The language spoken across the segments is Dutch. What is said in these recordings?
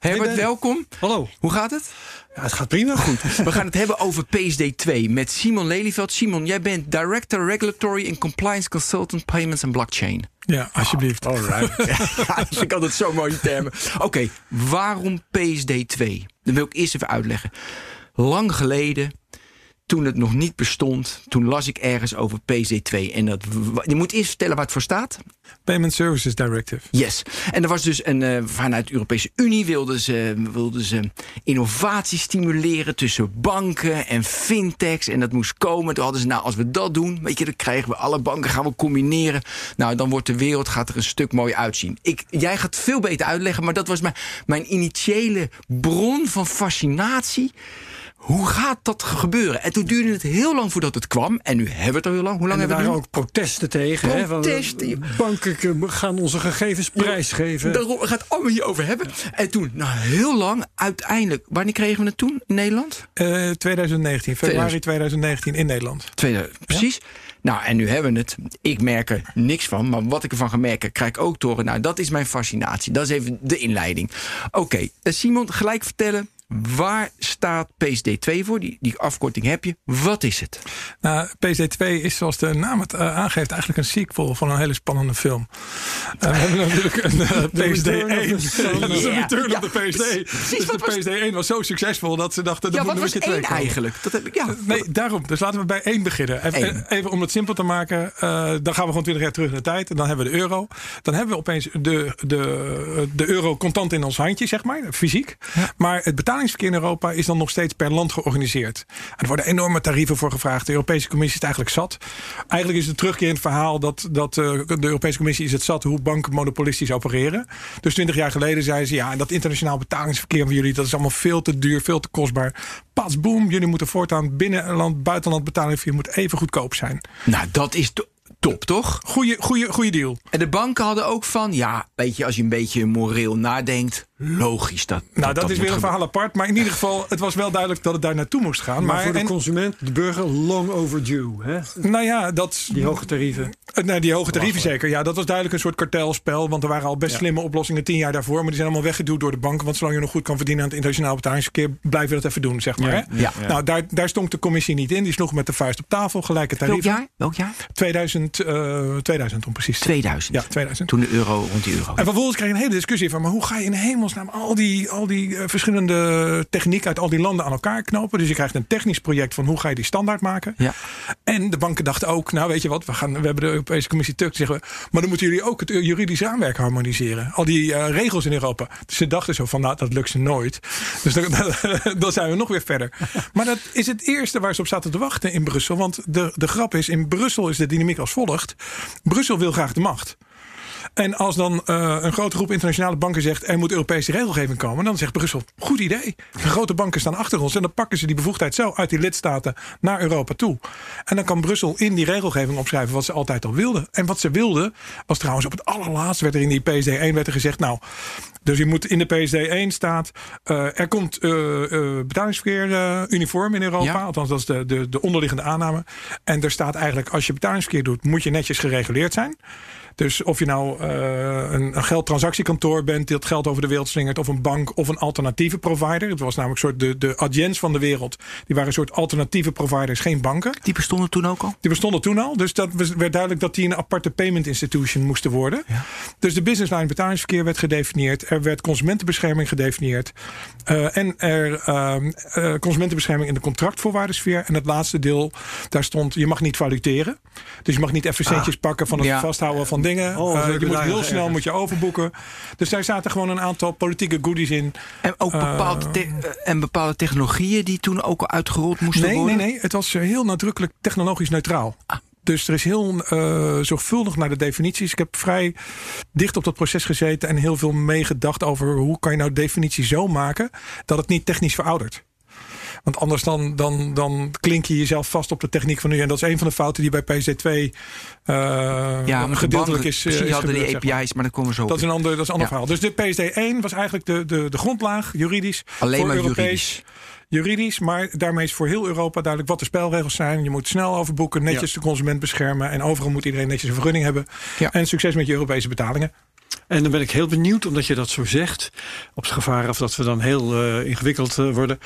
Herbert, welkom. Hallo. Hoe gaat het? Ja, het gaat prima. Goed. We gaan het hebben over PSD 2 met Simon Lelyveld. Simon, jij bent Director Regulatory and Compliance Consultant Payments and Blockchain. Ja, alsjeblieft. Alright. ja, dat vind ik altijd zo mooie termen. Oké, waarom PSD 2? Dat wil ik eerst even uitleggen. Lang geleden, toen het nog niet bestond, toen las ik ergens over PSD 2. En dat, je moet eerst vertellen waar het voor staat. Payment Services Directive. Yes. En er was dus een. Uh, vanuit de Europese Unie wilden ze, wilden ze innovatie stimuleren tussen banken en fintechs. En dat moest komen. Toen hadden ze, nou, als we dat doen, weet je, dan krijgen we alle banken, gaan we combineren. Nou, dan wordt de wereld gaat er een stuk mooi uitzien. Ik, jij gaat het veel beter uitleggen, maar dat was mijn, mijn initiële bron van fascinatie. Hoe gaat dat gebeuren? En toen duurde het heel lang voordat het kwam. En nu hebben we het al heel lang. Hoe lang en er hebben we waren ook protesten tegen. Protesten. Hè, banken gaan onze gegevens prijsgeven. Daarom we gaan het allemaal hierover hebben. En toen, nou heel lang, uiteindelijk. Wanneer kregen we het toen in Nederland? Uh, 2019, februari 2019 in Nederland. Tweede, precies. Ja? Nou, en nu hebben we het. Ik merk er niks van, maar wat ik ervan ga merken, krijg ik ook toren. Nou, dat is mijn fascinatie. Dat is even de inleiding. Oké, okay, Simon, gelijk vertellen. Waar staat PSD2 voor? Die, die afkorting heb je. Wat is het? Nou, PSD2 is zoals de naam het uh, aangeeft eigenlijk een sequel van een hele spannende film. Uh, we hebben natuurlijk een uh, PSD1. Dat is een return op de PSD. Dus de PSD1 was zo succesvol dat ze dachten... Ja, wat was één eigenlijk? Dat heb ik, ja. Nee, daarom. Dus laten we bij één beginnen. Even, Eén. even om het simpel te maken. dan gaan we gewoon 20 jaar terug in de tijd. En dan hebben we de euro. Dan hebben we opeens de, de, de euro contant in ons handje, zeg maar. Fysiek. Ja. Maar het betalingsverkeer in Europa is dan nog steeds per land georganiseerd. En er worden enorme tarieven voor gevraagd. De Europese Commissie is het eigenlijk zat. Eigenlijk is het terugkerend verhaal dat, dat uh, de Europese Commissie is het zat hoe banken monopolistisch opereren. Dus 20 jaar geleden zeiden ze ja, dat internationaal betalingsverkeer van jullie dat is allemaal veel te duur, veel te kostbaar. Pas boom, jullie moeten voortaan binnenland, buitenland betalingsverkeer moet even goedkoop zijn. Nou, dat is top, toch? Goeie, goeie, goeie deal. En de banken hadden ook van, ja, weet je, als je een beetje moreel nadenkt, logisch dat. Nou, dat, dat is weer een verhaal apart. Maar in ieder geval, het was wel duidelijk dat het daar naartoe moest gaan. Maar, maar voor de en, consument, de burger, long overdue. Hè? Nou ja, dat. Die hoge tarieven. Nou, die hoge tarieven zeker. Ja, dat was duidelijk een soort kartelspel. Want er waren al best ja. slimme oplossingen tien jaar daarvoor. Maar die zijn allemaal weggeduwd door de banken. Want zolang je nog goed kan verdienen aan het internationaal betalingsverkeer, blijf je dat even doen, zeg maar. Ja. Hè? Ja. Nou, daar, daar stonk de commissie niet in. Die sloeg met de vuist op tafel, gelijke tarieven. Welk jaar? Welk jaar? 2000, uh, 2000 om precies. 2000. Ja, 2000. Toen de euro rond die euro. En vervolgens kreeg je een hele discussie van, maar hoe ga je in hemelsnaam al die, al die uh, verschillende technieken uit al die landen aan elkaar knopen? Dus je krijgt een technisch project van hoe ga je die standaard maken? Ja. En de banken dachten ook, nou weet je wat, we, gaan, we hebben de Europese Commissie tuk, zeggen maar dan moeten jullie ook het juridisch raamwerk harmoniseren. Al die uh, regels in Europa. Dus ze dachten zo van, nou dat lukt ze nooit. Dus dan, dan zijn we nog weer verder. Maar dat is het eerste waar ze op zaten te wachten in Brussel. Want de, de grap is, in Brussel is de dynamiek als volgt. Brussel wil graag de macht. En als dan uh, een grote groep internationale banken zegt er moet Europese regelgeving komen, dan zegt Brussel: goed idee. De grote banken staan achter ons en dan pakken ze die bevoegdheid zo uit die lidstaten naar Europa toe. En dan kan Brussel in die regelgeving opschrijven wat ze altijd al wilden. En wat ze wilden was trouwens op het allerlaatste werd er in die PSD1 werd er gezegd: nou, dus je moet in de PSD1 staat uh, er komt uh, betalingsverkeer uniform in Europa, ja. althans dat is de, de, de onderliggende aanname. En er staat eigenlijk als je betalingsverkeer doet, moet je netjes gereguleerd zijn. Dus of je nou uh, een, een geldtransactiekantoor bent dat geld over de wereld slingert, of een bank of een alternatieve provider. Het was namelijk soort de, de audiëns van de wereld. Die waren een soort alternatieve providers, geen banken. Die bestonden toen ook al? Die bestonden toen al. Dus dat werd duidelijk dat die een aparte payment institution moesten worden. Ja. Dus de business line betalingsverkeer werd gedefinieerd. Er werd consumentenbescherming gedefinieerd. Uh, en er uh, uh, consumentenbescherming in de contractvoorwaardensfeer. En het laatste deel, daar stond je mag niet valuteren. Dus je mag niet even centjes ah. pakken van het ja. vasthouden van dingen. Oh, uh, je moet heel snel moet je overboeken. Dus daar zaten gewoon een aantal politieke goodies in. En ook bepaalde, te en bepaalde technologieën die toen ook al uitgerold moesten nee, worden? Nee, nee, het was heel nadrukkelijk technologisch neutraal. Ah. Dus er is heel uh, zorgvuldig naar de definities. Ik heb vrij dicht op dat proces gezeten en heel veel meegedacht over hoe kan je nou definitie zo maken dat het niet technisch veroudert. Want anders dan, dan, dan klink je jezelf vast op de techniek van nu. En dat is een van de fouten die bij PSD2 uh, Ja, met de gedeeltelijk is, eh, precies is hadden die gebeurd, zeg maar. API's, maar daar komen we zo op. Dat is een ander, dat is een ander Ja. verhaal. Dus de PSD1 was eigenlijk de, de, de grondlaag, juridisch. Alleen voor maar Europees, juridisch. Juridisch, maar daarmee is voor heel Europa duidelijk wat de spelregels zijn. Je moet snel overboeken, netjes de consument beschermen. En overal moet iedereen netjes een vergunning hebben. Ja. En succes met je Europese betalingen. En dan ben ik heel benieuwd, omdat je dat zo zegt, op het gevaar af dat we dan heel eh, ingewikkeld eh, worden.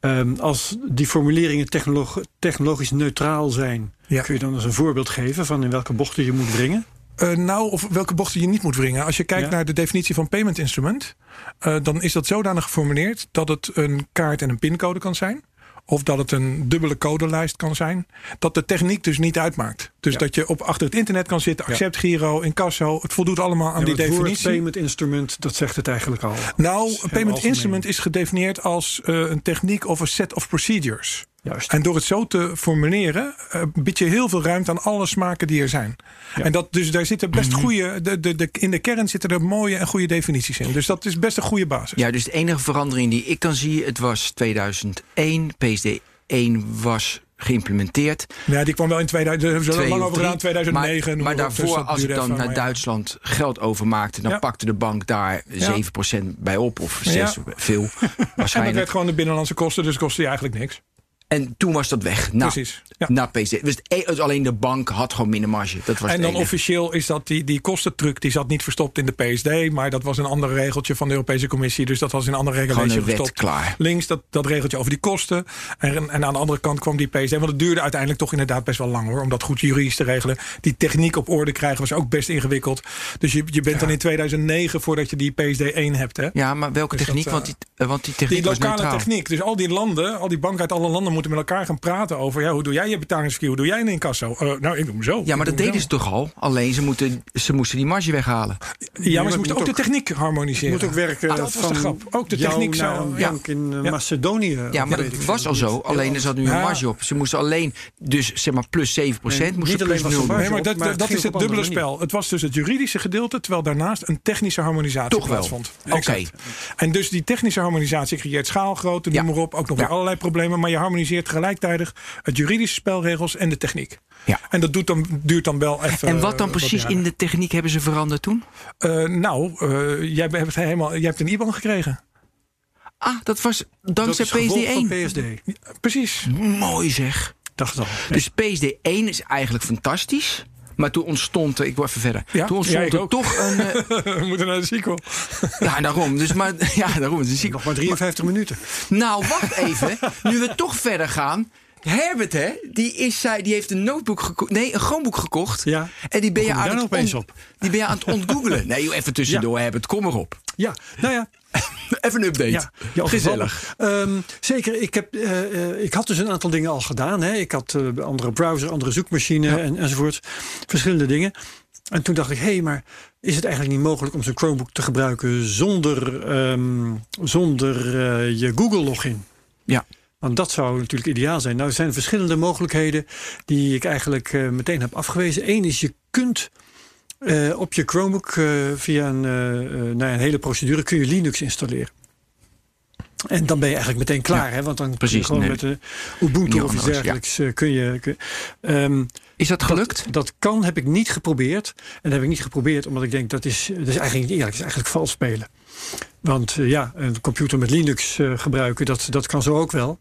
Ehm, als die formuleringen technolog- technologisch neutraal zijn, Ja. kun je dan eens een voorbeeld geven van in welke bochten je moet brengen? Eh, nou, of welke bochten je niet moet wringen. Als je kijkt Ja. naar de definitie van payment instrument, eh, dan is dat zodanig geformuleerd dat het een kaart en een pincode kan zijn. Of dat het een dubbele codelijst kan zijn. Dat de techniek dus niet uitmaakt. Dus Ja. dat je op achter het internet kan zitten, accept Giro, incasso. Het voldoet allemaal aan Ja, die het definitie. payment instrument, dat zegt het eigenlijk al. Nou, payment algemeen. instrument is gedefinieerd als eh, een techniek of een set of procedures. Juist. En door het zo te formuleren, eh, bied je heel veel ruimte aan alle smaken die er zijn. En dat, dus daar zitten best Mhm. goede, de, de, de, in de kern zitten er mooie en goede definities in. Dus dat is best een goede basis. Ja, dus de enige verandering die ik dan zie, het was 2001, PSD1 was geïmplementeerd. Ja, die kwam wel in 2000, daar hebben ze er Twee lang of over gedaan, drie. 2009. Maar, maar. Dus daarvoor, als ik dan naar maar ja. Duitsland geld overmaakte, dan Ja. pakte de bank daar 7% bij op. Of 6, Ja. veel En dat waarschijnlijk. werd gewoon de binnenlandse kosten, dus kostte je eigenlijk niks. En toen was dat weg. Nou, Precies. Ja. Na PSD. Dus het e- het- alleen de bank had gewoon minder marge. Dat was En dan officieel is dat die, die kostentruc, die zat niet verstopt in de PSD, maar dat was een ander regeltje van de Europese Commissie. Dus dat was in een een wet, verstopt. klaar. Links dat, dat regeltje over die kosten. En, en aan de andere kant kwam die PSD. Want het duurde uiteindelijk toch inderdaad best wel lang hoor. Om dat goed juridisch te regelen. Die techniek op orde krijgen was ook best ingewikkeld. Dus je, je bent dan in 2009 voordat je die PSD 1 hebt. Hè? Ja, maar welke Dus techniek? dat, eh, want, die, eh, want die techniek Die lokale techniek. Dus al die landen, al die banken uit alle landen moeten met elkaar gaan praten over. Ja, hoe doe jij je betalingsverkeer? Hoe doe jij een incasso? Eh, nou, ik doe hem zo. Ja, maar dat deden ze toch al? Alleen ze, moeten, ze moesten die marge weghalen. Ja, maar ze moesten ook de techniek harmoniseren. moet ook werken Ah, dat was van de grap. Ook de techniek zou. Ja. in Ja. Macedonië. Ja, maar dat was al zo. Alleen er zat nu een marge op. Ze moesten alleen, dus zeg maar plus 7 Nee, moesten niet alleen plus was 0 er doen. marge Nee, maar op, dat, maar dat is het dubbele spel. Het was dus het juridische gedeelte, terwijl daarnaast een technische harmonisatie Toch wel. plaatsvond. Oké. En dus die technische harmonisatie creëert schaalgrootte, noem maar op. Ook nog weer allerlei problemen. Maar je harmoniseert tegelijkertijd het juridische spelregels en de techniek. Ja. En dat doet dan, duurt dan wel even. En wat dan eh, precies in de techniek hebben ze veranderd toen? Eh, nou, eh, jij, hebt helemaal, jij hebt een IBAN gekregen. Ah, dat was Dat dankzij is gevolg van PSD1. PSD. Precies. Mooi zeg. Dacht al. Dus PSD1 is eigenlijk fantastisch. Maar toen ontstond ik word even verder. Ja, toen ontstond er ook. toch een. eh, We moeten naar de sequel. ja, daarom. Dus maar, ja, daarom. Dus ik, Nog maar 53 minuten. Nou, wacht even. nu we toch verder gaan. Herbert, hè, die, is, zij- die heeft een notebook gekocht. Nee, een Chromebook gekocht. Ja. En die ben je aan het on- op? Die ben je aan het ontgoogelen. Nee, even tussendoor, Herbert. Kom erop. Ja, nou ja. Even een update. Ja, ja, Gezellig. Ehm, zeker, ik, heb, eh, ik had dus een aantal dingen al gedaan. Hè. Ik had eh, andere browser, andere zoekmachine en, enzovoort. Verschillende dingen. En toen dacht ik, hé, hey, maar is het eigenlijk niet mogelijk om zo'n Chromebook te gebruiken zonder, ehm, zonder eh, je Google-login? Ja. Want dat zou natuurlijk ideaal zijn. Nou, er zijn verschillende mogelijkheden die ik eigenlijk meteen heb afgewezen. Eén is, je kunt eh, op je Chromebook eh, via een, eh, nou, een hele procedure kun je Linux installeren. En dan ben je eigenlijk meteen klaar, hè? Want dan kun je gewoon nee. met de Ubuntu Niet of iets ja. dergelijks kun je. kun- ehm, Is dat gelukt? dat, dat kan, heb ik niet geprobeerd. En dat heb ik niet geprobeerd omdat ik denk dat is, dat is eigenlijk niet eerlijk. Dat is eigenlijk vals spelen. Want ja, een computer met Linux gebruiken, dat, dat kan zo ook wel.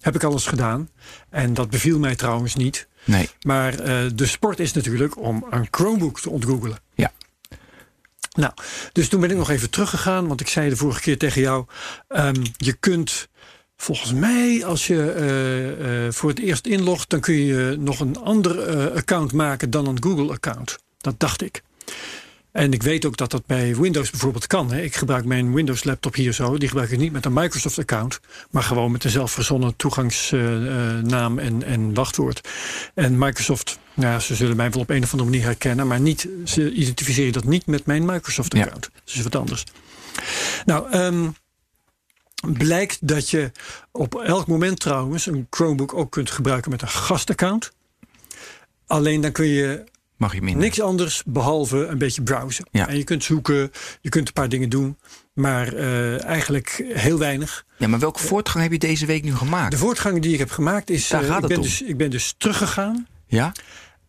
Heb ik alles gedaan. En dat beviel mij trouwens niet. Nee. Maar eh, de sport is natuurlijk om een Chromebook te ontgoogelen. Ja. Nou, dus toen ben ik nog even teruggegaan. Want ik zei de vorige keer tegen jou. ehm, je kunt volgens mij, als je eh, eh, voor het eerst inlogt, dan kun je nog een ander account maken dan een Google-account. Dat dacht ik. En ik weet ook dat dat bij Windows bijvoorbeeld kan. Hè. Ik gebruik mijn Windows-laptop hier zo. Die gebruik ik niet met een Microsoft-account, maar gewoon met een zelfverzonnen toegangsnaam en, en wachtwoord. En Microsoft, nou, ja, ze zullen mij wel op een of andere manier herkennen, maar niet, ze identificeren dat niet met mijn Microsoft-account. Dat is wat anders. Nou, ehm, blijkt dat je op elk moment trouwens een Chromebook ook kunt gebruiken met een gastaccount. Alleen dan kun je Mag je minder. Niks anders behalve een beetje browsen. Ja. En je kunt zoeken, je kunt een paar dingen doen, maar eh, eigenlijk heel weinig. Ja, maar welke voortgang heb je deze week nu gemaakt? De voortgang die ik heb gemaakt is, Daar eh, gaat ik, het ben om. dus, ik ben dus teruggegaan. Ja?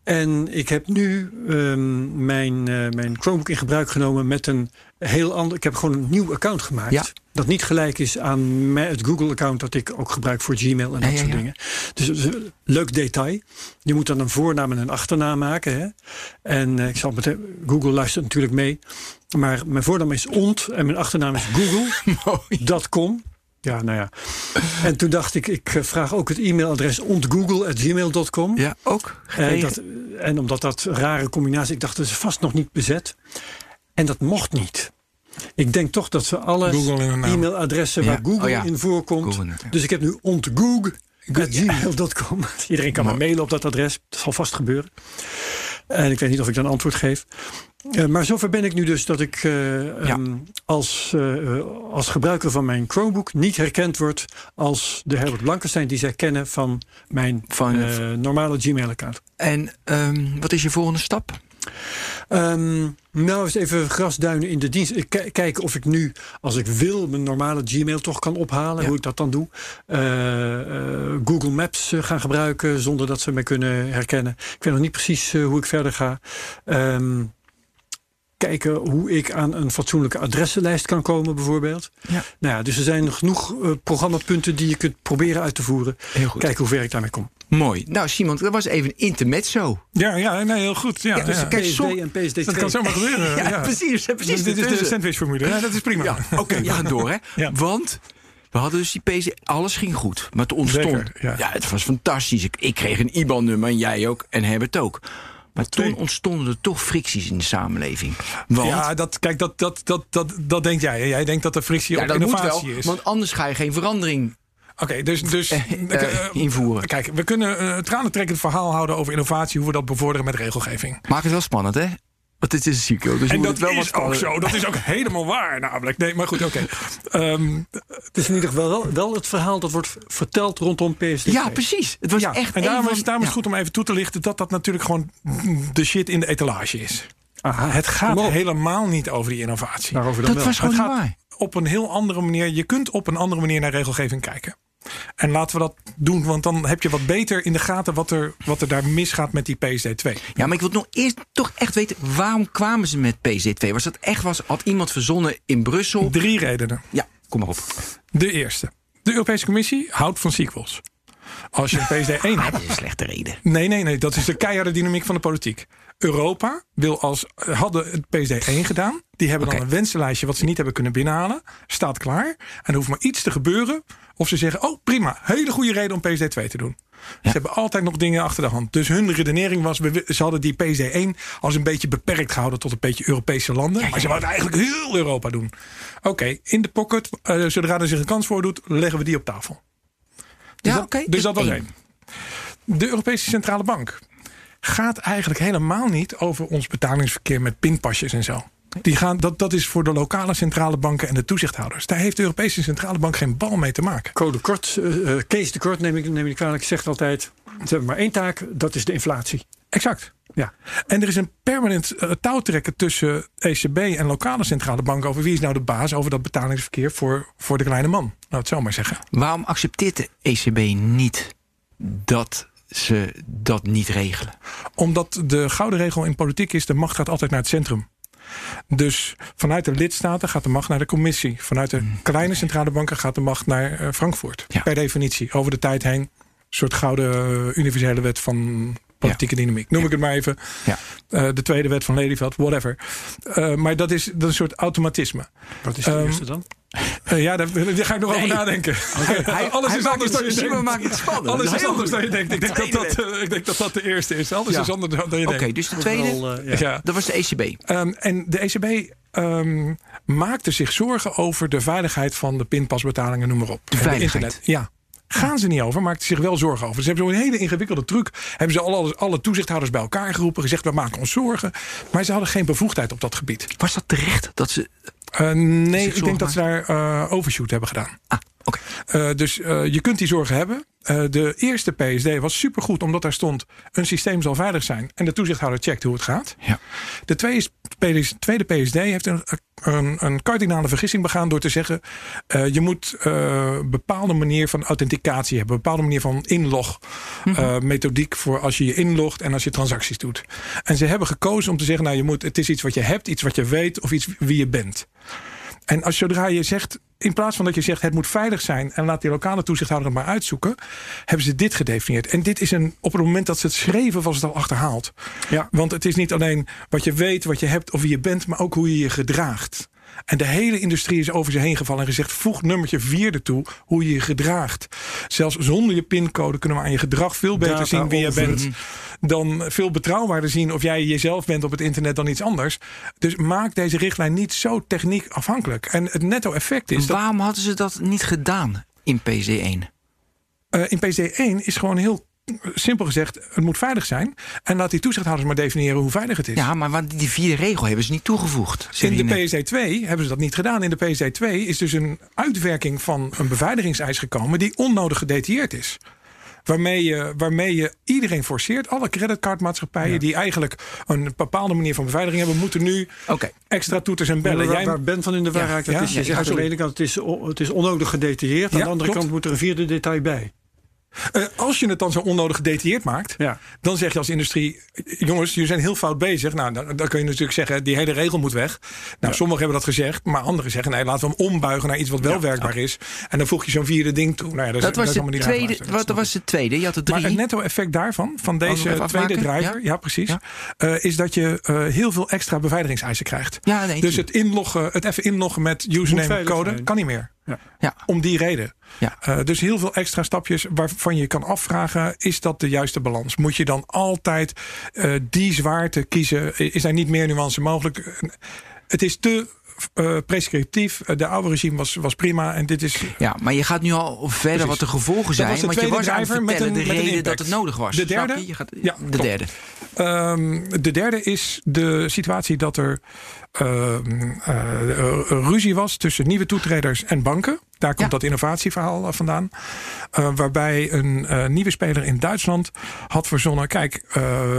En ik heb nu ehm, mijn, eh, mijn Chromebook in gebruik genomen met een heel ander. Ik heb gewoon een nieuw account gemaakt. Ja. Dat niet gelijk is aan het Google-account dat ik ook gebruik voor Gmail en dat Ja, soort ja. dingen. Dus leuk detail. Je moet dan een voornaam en een achternaam maken. Hè? En eh, ik zal meteen. Google luistert natuurlijk mee. Maar mijn voornaam is ont en mijn achternaam is google.com. Ja, nou ja. En toen dacht ik, ik eh, vraag ook het e-mailadres ontgoogle.gmail.com. Ja, ook. Eh, dat, en omdat dat rare combinatie, ik dacht dat is vast nog niet bezet. En dat mocht niet. Ik denk toch dat ze alle Google e-mailadressen Ja. waar Google Oh ja. in voorkomt. Google ja. Dus ik heb nu ontgoog.gmail.com. Iedereen kan me mailen op dat adres. Dat zal vast gebeuren. En ik weet niet of ik dan antwoord geef. Eh, maar zover ben ik nu dus dat ik eh, ehm, als, eh, als gebruiker van mijn Chromebook niet herkend word als de Herbert Blankenstein die zij kennen van mijn Van- eh, normale Gmail-account. En ehm, wat is je volgende stap? Ehm, nou, eens even grasduinen in de dienst. Ik kijken of ik nu, als ik wil, mijn normale Gmail toch kan ophalen. Ja. Hoe ik dat dan doe. Eh, eh, Google Maps eh, gaan gebruiken zonder dat ze mij kunnen herkennen. Ik weet nog niet precies hoe ik verder ga. Ehm, kijken hoe ik aan een fatsoenlijke adressenlijst kan komen, bijvoorbeeld. Ja. Nou ja, dus er zijn genoeg programmapunten die je kunt proberen uit te voeren. Heel goed. Kijken hoe ver ik daarmee kom. Mooi. Nou, Simon, dat was even een intermezzo. Ja, ja, nee, heel goed. Ja, Ja, dus ja. kijk, PSD som- en PSD 2. Dat kan zomaar gebeuren. Ja, ja. precies. precies Dus dit is de sandwichformule. Ja, dat is prima. Ja, oké, we gaan door, hè? Ja. Want we hadden dus die PC, alles ging goed. Maar het ontstond. Zeker, ja. ja. het was fantastisch. Ik, ik kreeg een IBAN-nummer en jij ook en Herbert ook. Maar toen ontstonden er toch fricties in de samenleving. Want, Ja, dat, kijk, dat, dat, dat, dat, dat denk jij. Jij denkt dat er frictie ja, op dat moet innovatie wel, is. want anders ga je geen verandering Oké, dus, dus eh, eh, eh, invoeren. Kijk, we kunnen uh, tranentrekkend verhaal houden over innovatie, hoe we dat bevorderen met regelgeving. Maak het wel spannend, hè? Want het is ziek, joh. Dus je en moet dat wel wat is ook zo. Dat is ook helemaal waar, namelijk. Nee, maar goed, oké. Ehm, Het is in ieder geval wel, wel het verhaal dat wordt verteld rondom PSD2. Ja, precies. Het was ja, echt en daarom, een is, van- daarom is ja. het goed om even toe te lichten dat dat natuurlijk gewoon de shit in de etalage is. Aha, Het gaat helemaal niet over die innovatie. Daarover dan Dat wel. was gewoon het gaat waar. op een heel andere manier. Je kunt op een andere manier naar regelgeving kijken. En laten we dat doen, want dan heb je wat beter in de gaten wat er, wat er daar misgaat met die PSD2. Ja, maar ik wil nog eerst toch echt weten... waarom kwamen ze met PC2? Was dat echt was, had iemand verzonnen in Brussel? Drie redenen. Ja, kom maar op. De eerste. De Europese Commissie houdt van sequels. Als je een PSD1 Ah, hebt. dat is een slechte reden. Nee, nee, nee. Dat is de keiharde dynamiek van de politiek. Europa wil als, hadden het PSD1 gedaan. Die hebben dan een wensenlijstje wat ze niet hebben kunnen binnenhalen. Staat klaar. En er hoeft maar iets te gebeuren. Of ze zeggen, oh prima, hele goede reden om PSD2 te doen. Ze hebben altijd nog dingen achter de hand. Dus hun redenering was, we- ze hadden die PSD1 als een beetje beperkt gehouden tot een beetje Europese landen. Maar ze wouden eigenlijk heel Europa doen. Oké, in de pocket, eh, zodra er zich een kans voordoet, leggen we die op tafel. Dus, Ja, dat, oké. dus dat was één. De Europese Centrale Bank gaat eigenlijk helemaal niet over ons betalingsverkeer met pinpasjes en zo. Die gaan, dat, dat is voor de lokale centrale banken en de toezichthouders. Daar heeft de Europese Centrale Bank geen bal mee te maken. Code kort, eh, eh, Kees de Kort neem ik, neem ik kwalijk, zegt altijd... ze hebben maar één taak, dat is de inflatie. Exact. Ja. En er is een permanent eh, touwtrekken tussen ECB en lokale centrale banken over wie is nou de baas over dat betalingsverkeer voor, voor de kleine man. Nou, het zo maar zeggen. Waarom accepteert de ECB niet dat ze dat niet regelen? Omdat de gouden regel in politiek is: de macht gaat altijd naar het centrum. Dus vanuit de lidstaten gaat de macht naar de commissie. Vanuit de kleine centrale banken gaat de macht naar eh, Frankfurt. Ja. Per definitie. Over de tijd heen. Een soort gouden eh, universele wet van politieke dynamiek. Noem ik het maar even. Ja. Eh, de tweede wet van Ladyveld, whatever. Eh, maar dat is, dat is een soort automatisme. Wat is de Ehm, eerste dan? Eh, ja, daar, daar ga ik nog over nadenken. Hij- Alles hij is anders dan je Simon denkt. maakt het spannend. Alles Dat is anders dan je denkt. Ik denk, dat dat, eh, ik denk dat dat de eerste is. Alles Ja. is anders dan je Oké, denkt. dus de tweede, eh, ja. Ja. dat was de ECB. Ehm, en de ECB ehm, maakte zich zorgen over de veiligheid van de pinpasbetalingen, noem maar op. De veiligheid. internet. Ja. Gaan ze niet over, maakten zich wel zorgen over. Ze hebben zo'n hele ingewikkelde truc. Hebben ze alle, alle toezichthouders bij elkaar geroepen, gezegd: we maken ons zorgen. Maar ze hadden geen bevoegdheid op dat gebied. Was dat terecht dat ze Eh, nee, ik denk dat ze daar eh, overshoot hebben gedaan. Ah, oké. Eh, dus je kunt die zorgen hebben. De eerste PSD was supergoed, omdat daar stond: een systeem zal veilig zijn. En de toezichthouder checkt hoe het gaat. Ja. De tweede PSD heeft een, een, een kardinale vergissing begaan door te zeggen: eh, je moet een bepaalde manier van authenticatie hebben, een bepaalde manier van inlog eh, methodiek voor als je je inlogt en als je transacties doet. En ze hebben gekozen om te zeggen: nou, je moet, het is iets wat je hebt, iets wat je weet of iets wie je bent. En als zodra je zegt, in plaats van dat je zegt het moet veilig zijn en laat die lokale toezichthouder het maar uitzoeken, hebben ze dit gedefinieerd. En dit is een, op het moment dat ze het schreven, was het al achterhaald. Ja. Want het is niet alleen wat je weet, wat je hebt of wie je bent, maar ook hoe je je gedraagt. En de hele industrie is over ze heen gevallen en gezegd: voeg nummertje 4 ertoe hoe je je gedraagt. Zelfs zonder je pincode kunnen we aan je gedrag veel beter Data zien wie je bent. Dan veel betrouwbaarder zien of jij jezelf bent op het internet dan iets anders. Dus maak deze richtlijn niet zo techniek afhankelijk. En het netto effect is dat Waarom hadden ze dat niet gedaan in PSD1? eh, in PSD1 is gewoon heel simpel gezegd: het moet veilig zijn. En laat die toezichthouders maar definiëren hoe veilig het is. Ja, maar want die vierde regel hebben ze niet toegevoegd. In de net. PSD2 hebben ze dat niet gedaan. In de PSD2 is dus een uitwerking van een beveiligingseis gekomen die onnodig gedetailleerd is. Waarmee je, waarmee je iedereen forceert. Alle creditcardmaatschappijen die eigenlijk een bepaalde manier van beveiliging hebben, moeten nu Oké. extra toeters en bellen. Waar, Jij, waar Ben van in de war Ja, raakt, dat ja, is, je ja, zegt aan de ene kant het is, het is onnodig gedetailleerd. Aan Ja, de andere klopt. kant moet er een vierde detail bij. Eh, als je het dan zo onnodig gedetailleerd maakt, Ja. dan zeg je als industrie: jongens, jullie zijn heel fout bezig. Nou, dan, dan kun je natuurlijk zeggen: die hele regel moet weg. Nou, sommigen hebben dat gezegd, maar anderen zeggen: nee, laten we hem ombuigen naar iets wat wel werkbaar is. En dan voeg je zo'n vierde ding toe. Nou ja, dat, is- Dat was te tweede. Wat dat was de tweede? Je had maar drie. het netto-effect daarvan, van deze tweede driver, ja, precies, eh, is dat je eh, heel veel extra beveiligingseisen krijgt. Nee, dus het inloggen, het even inloggen met username en code kan niet meer. Ja. Om die reden. Ja. Eh, dus heel veel extra stapjes waarvan je kan afvragen: is dat de juiste balans? Moet je dan altijd eh, die zwaarte kiezen? Is daar niet meer nuance mogelijk? Het is te eh, prescriptief. Eh, De oude regime was, was prima en dit is Ja, maar je gaat nu al verder wat de gevolgen was zijn. de Want je was aan het met een- de met reden dat het nodig was. De derde? je? Je gaat, Ja, de derde. Ehm, de derde is de situatie dat er ehm, eh, ruzie was tussen nieuwe toetreders en banken. Daar komt Ja. dat innovatieverhaal vandaan. Waarbij een nieuwe speler in Duitsland had verzonnen: kijk,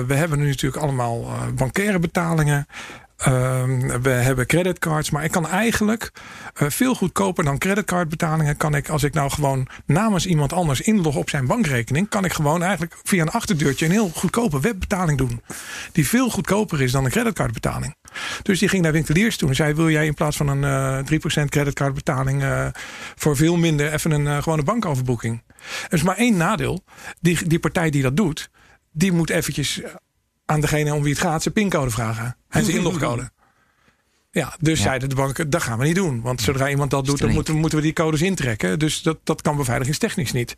we hebben nu natuurlijk allemaal bankaire betalingen. Ehm, we hebben creditcards, maar ik kan eigenlijk eh, veel goedkoper dan creditcardbetalingen. Kan ik, als ik nou gewoon namens iemand anders inlog op zijn bankrekening, kan ik gewoon eigenlijk via een achterdeurtje een heel goedkope webbetaling doen. Die veel goedkoper is dan een creditcardbetaling. Dus die ging naar winkeliers toe en zei: Wil jij in plaats van een eh 3% creditcardbetaling eh, voor veel minder even een eh, gewone bankoverboeking? Er is maar één nadeel. Die, die partij die dat doet, die moet eventjes aan degene om wie het gaat zijn pincode vragen en zijn inlogcode. Ja, dus Ja. zeiden de banken, dat gaan we niet doen. Want zodra iemand dat doet, dan moeten, moeten we die codes intrekken. Dus dat, dat kan beveiligingstechnisch niet.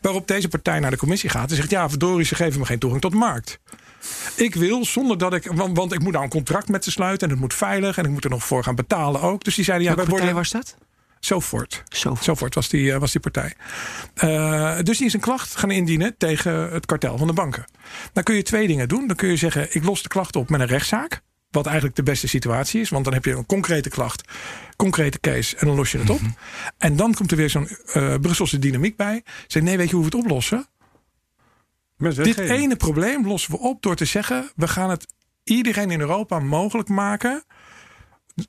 Waarop deze partij naar de commissie gaat en zegt... ja, verdorie, ze geven me geen toegang tot de markt. Ik wil zonder dat ik... Want, want ik moet nou een contract met ze sluiten... en het moet veilig en ik moet er nog voor gaan betalen ook. Dus die zeiden, ja, Welke wij partij worden... was dat? Zofort. Zo. Zofort was die, eh, was die partij. Eh, dus die is een klacht gaan indienen tegen het kartel van de banken. Dan kun je twee dingen doen. Dan kun je zeggen, ik los de klacht op met een rechtszaak. Wat eigenlijk de beste situatie is. Want dan heb je een concrete klacht, concrete case en dan los je het op. En dan komt er weer zo'n eh, Brusselse dynamiek bij. Zeg, nee, weet je hoe we het oplossen? Dit ene probleem lossen we op door te zeggen: we gaan het iedereen in Europa mogelijk maken.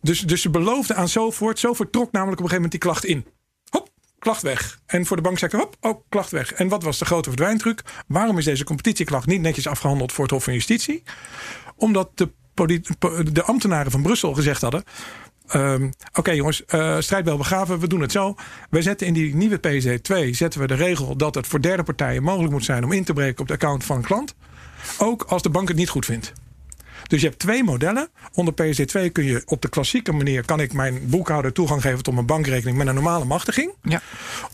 Dus, dus ze beloofden aan Zofort. Zofort trok namelijk op een gegeven moment die klacht in. Hop, klacht weg. En voor de banksector, hop, ook klacht weg. En wat was de grote verdwijntruc? Waarom is deze competitieklacht niet netjes afgehandeld voor het Hof van Justitie? Omdat de, de ambtenaren van Brussel gezegd hadden. ehm, Oké jongens, eh strijdbel begraven, we doen het zo. Wij zetten in die nieuwe PSD2 zetten we de regel dat het voor derde partijen mogelijk moet zijn om in te breken op de account van een klant. Ook als de bank het niet goed vindt. Dus je hebt twee modellen. Onder PSD2 kun je op de klassieke manier... kan ik mijn boekhouder toegang geven tot mijn bankrekening... met een normale machtiging. Ja.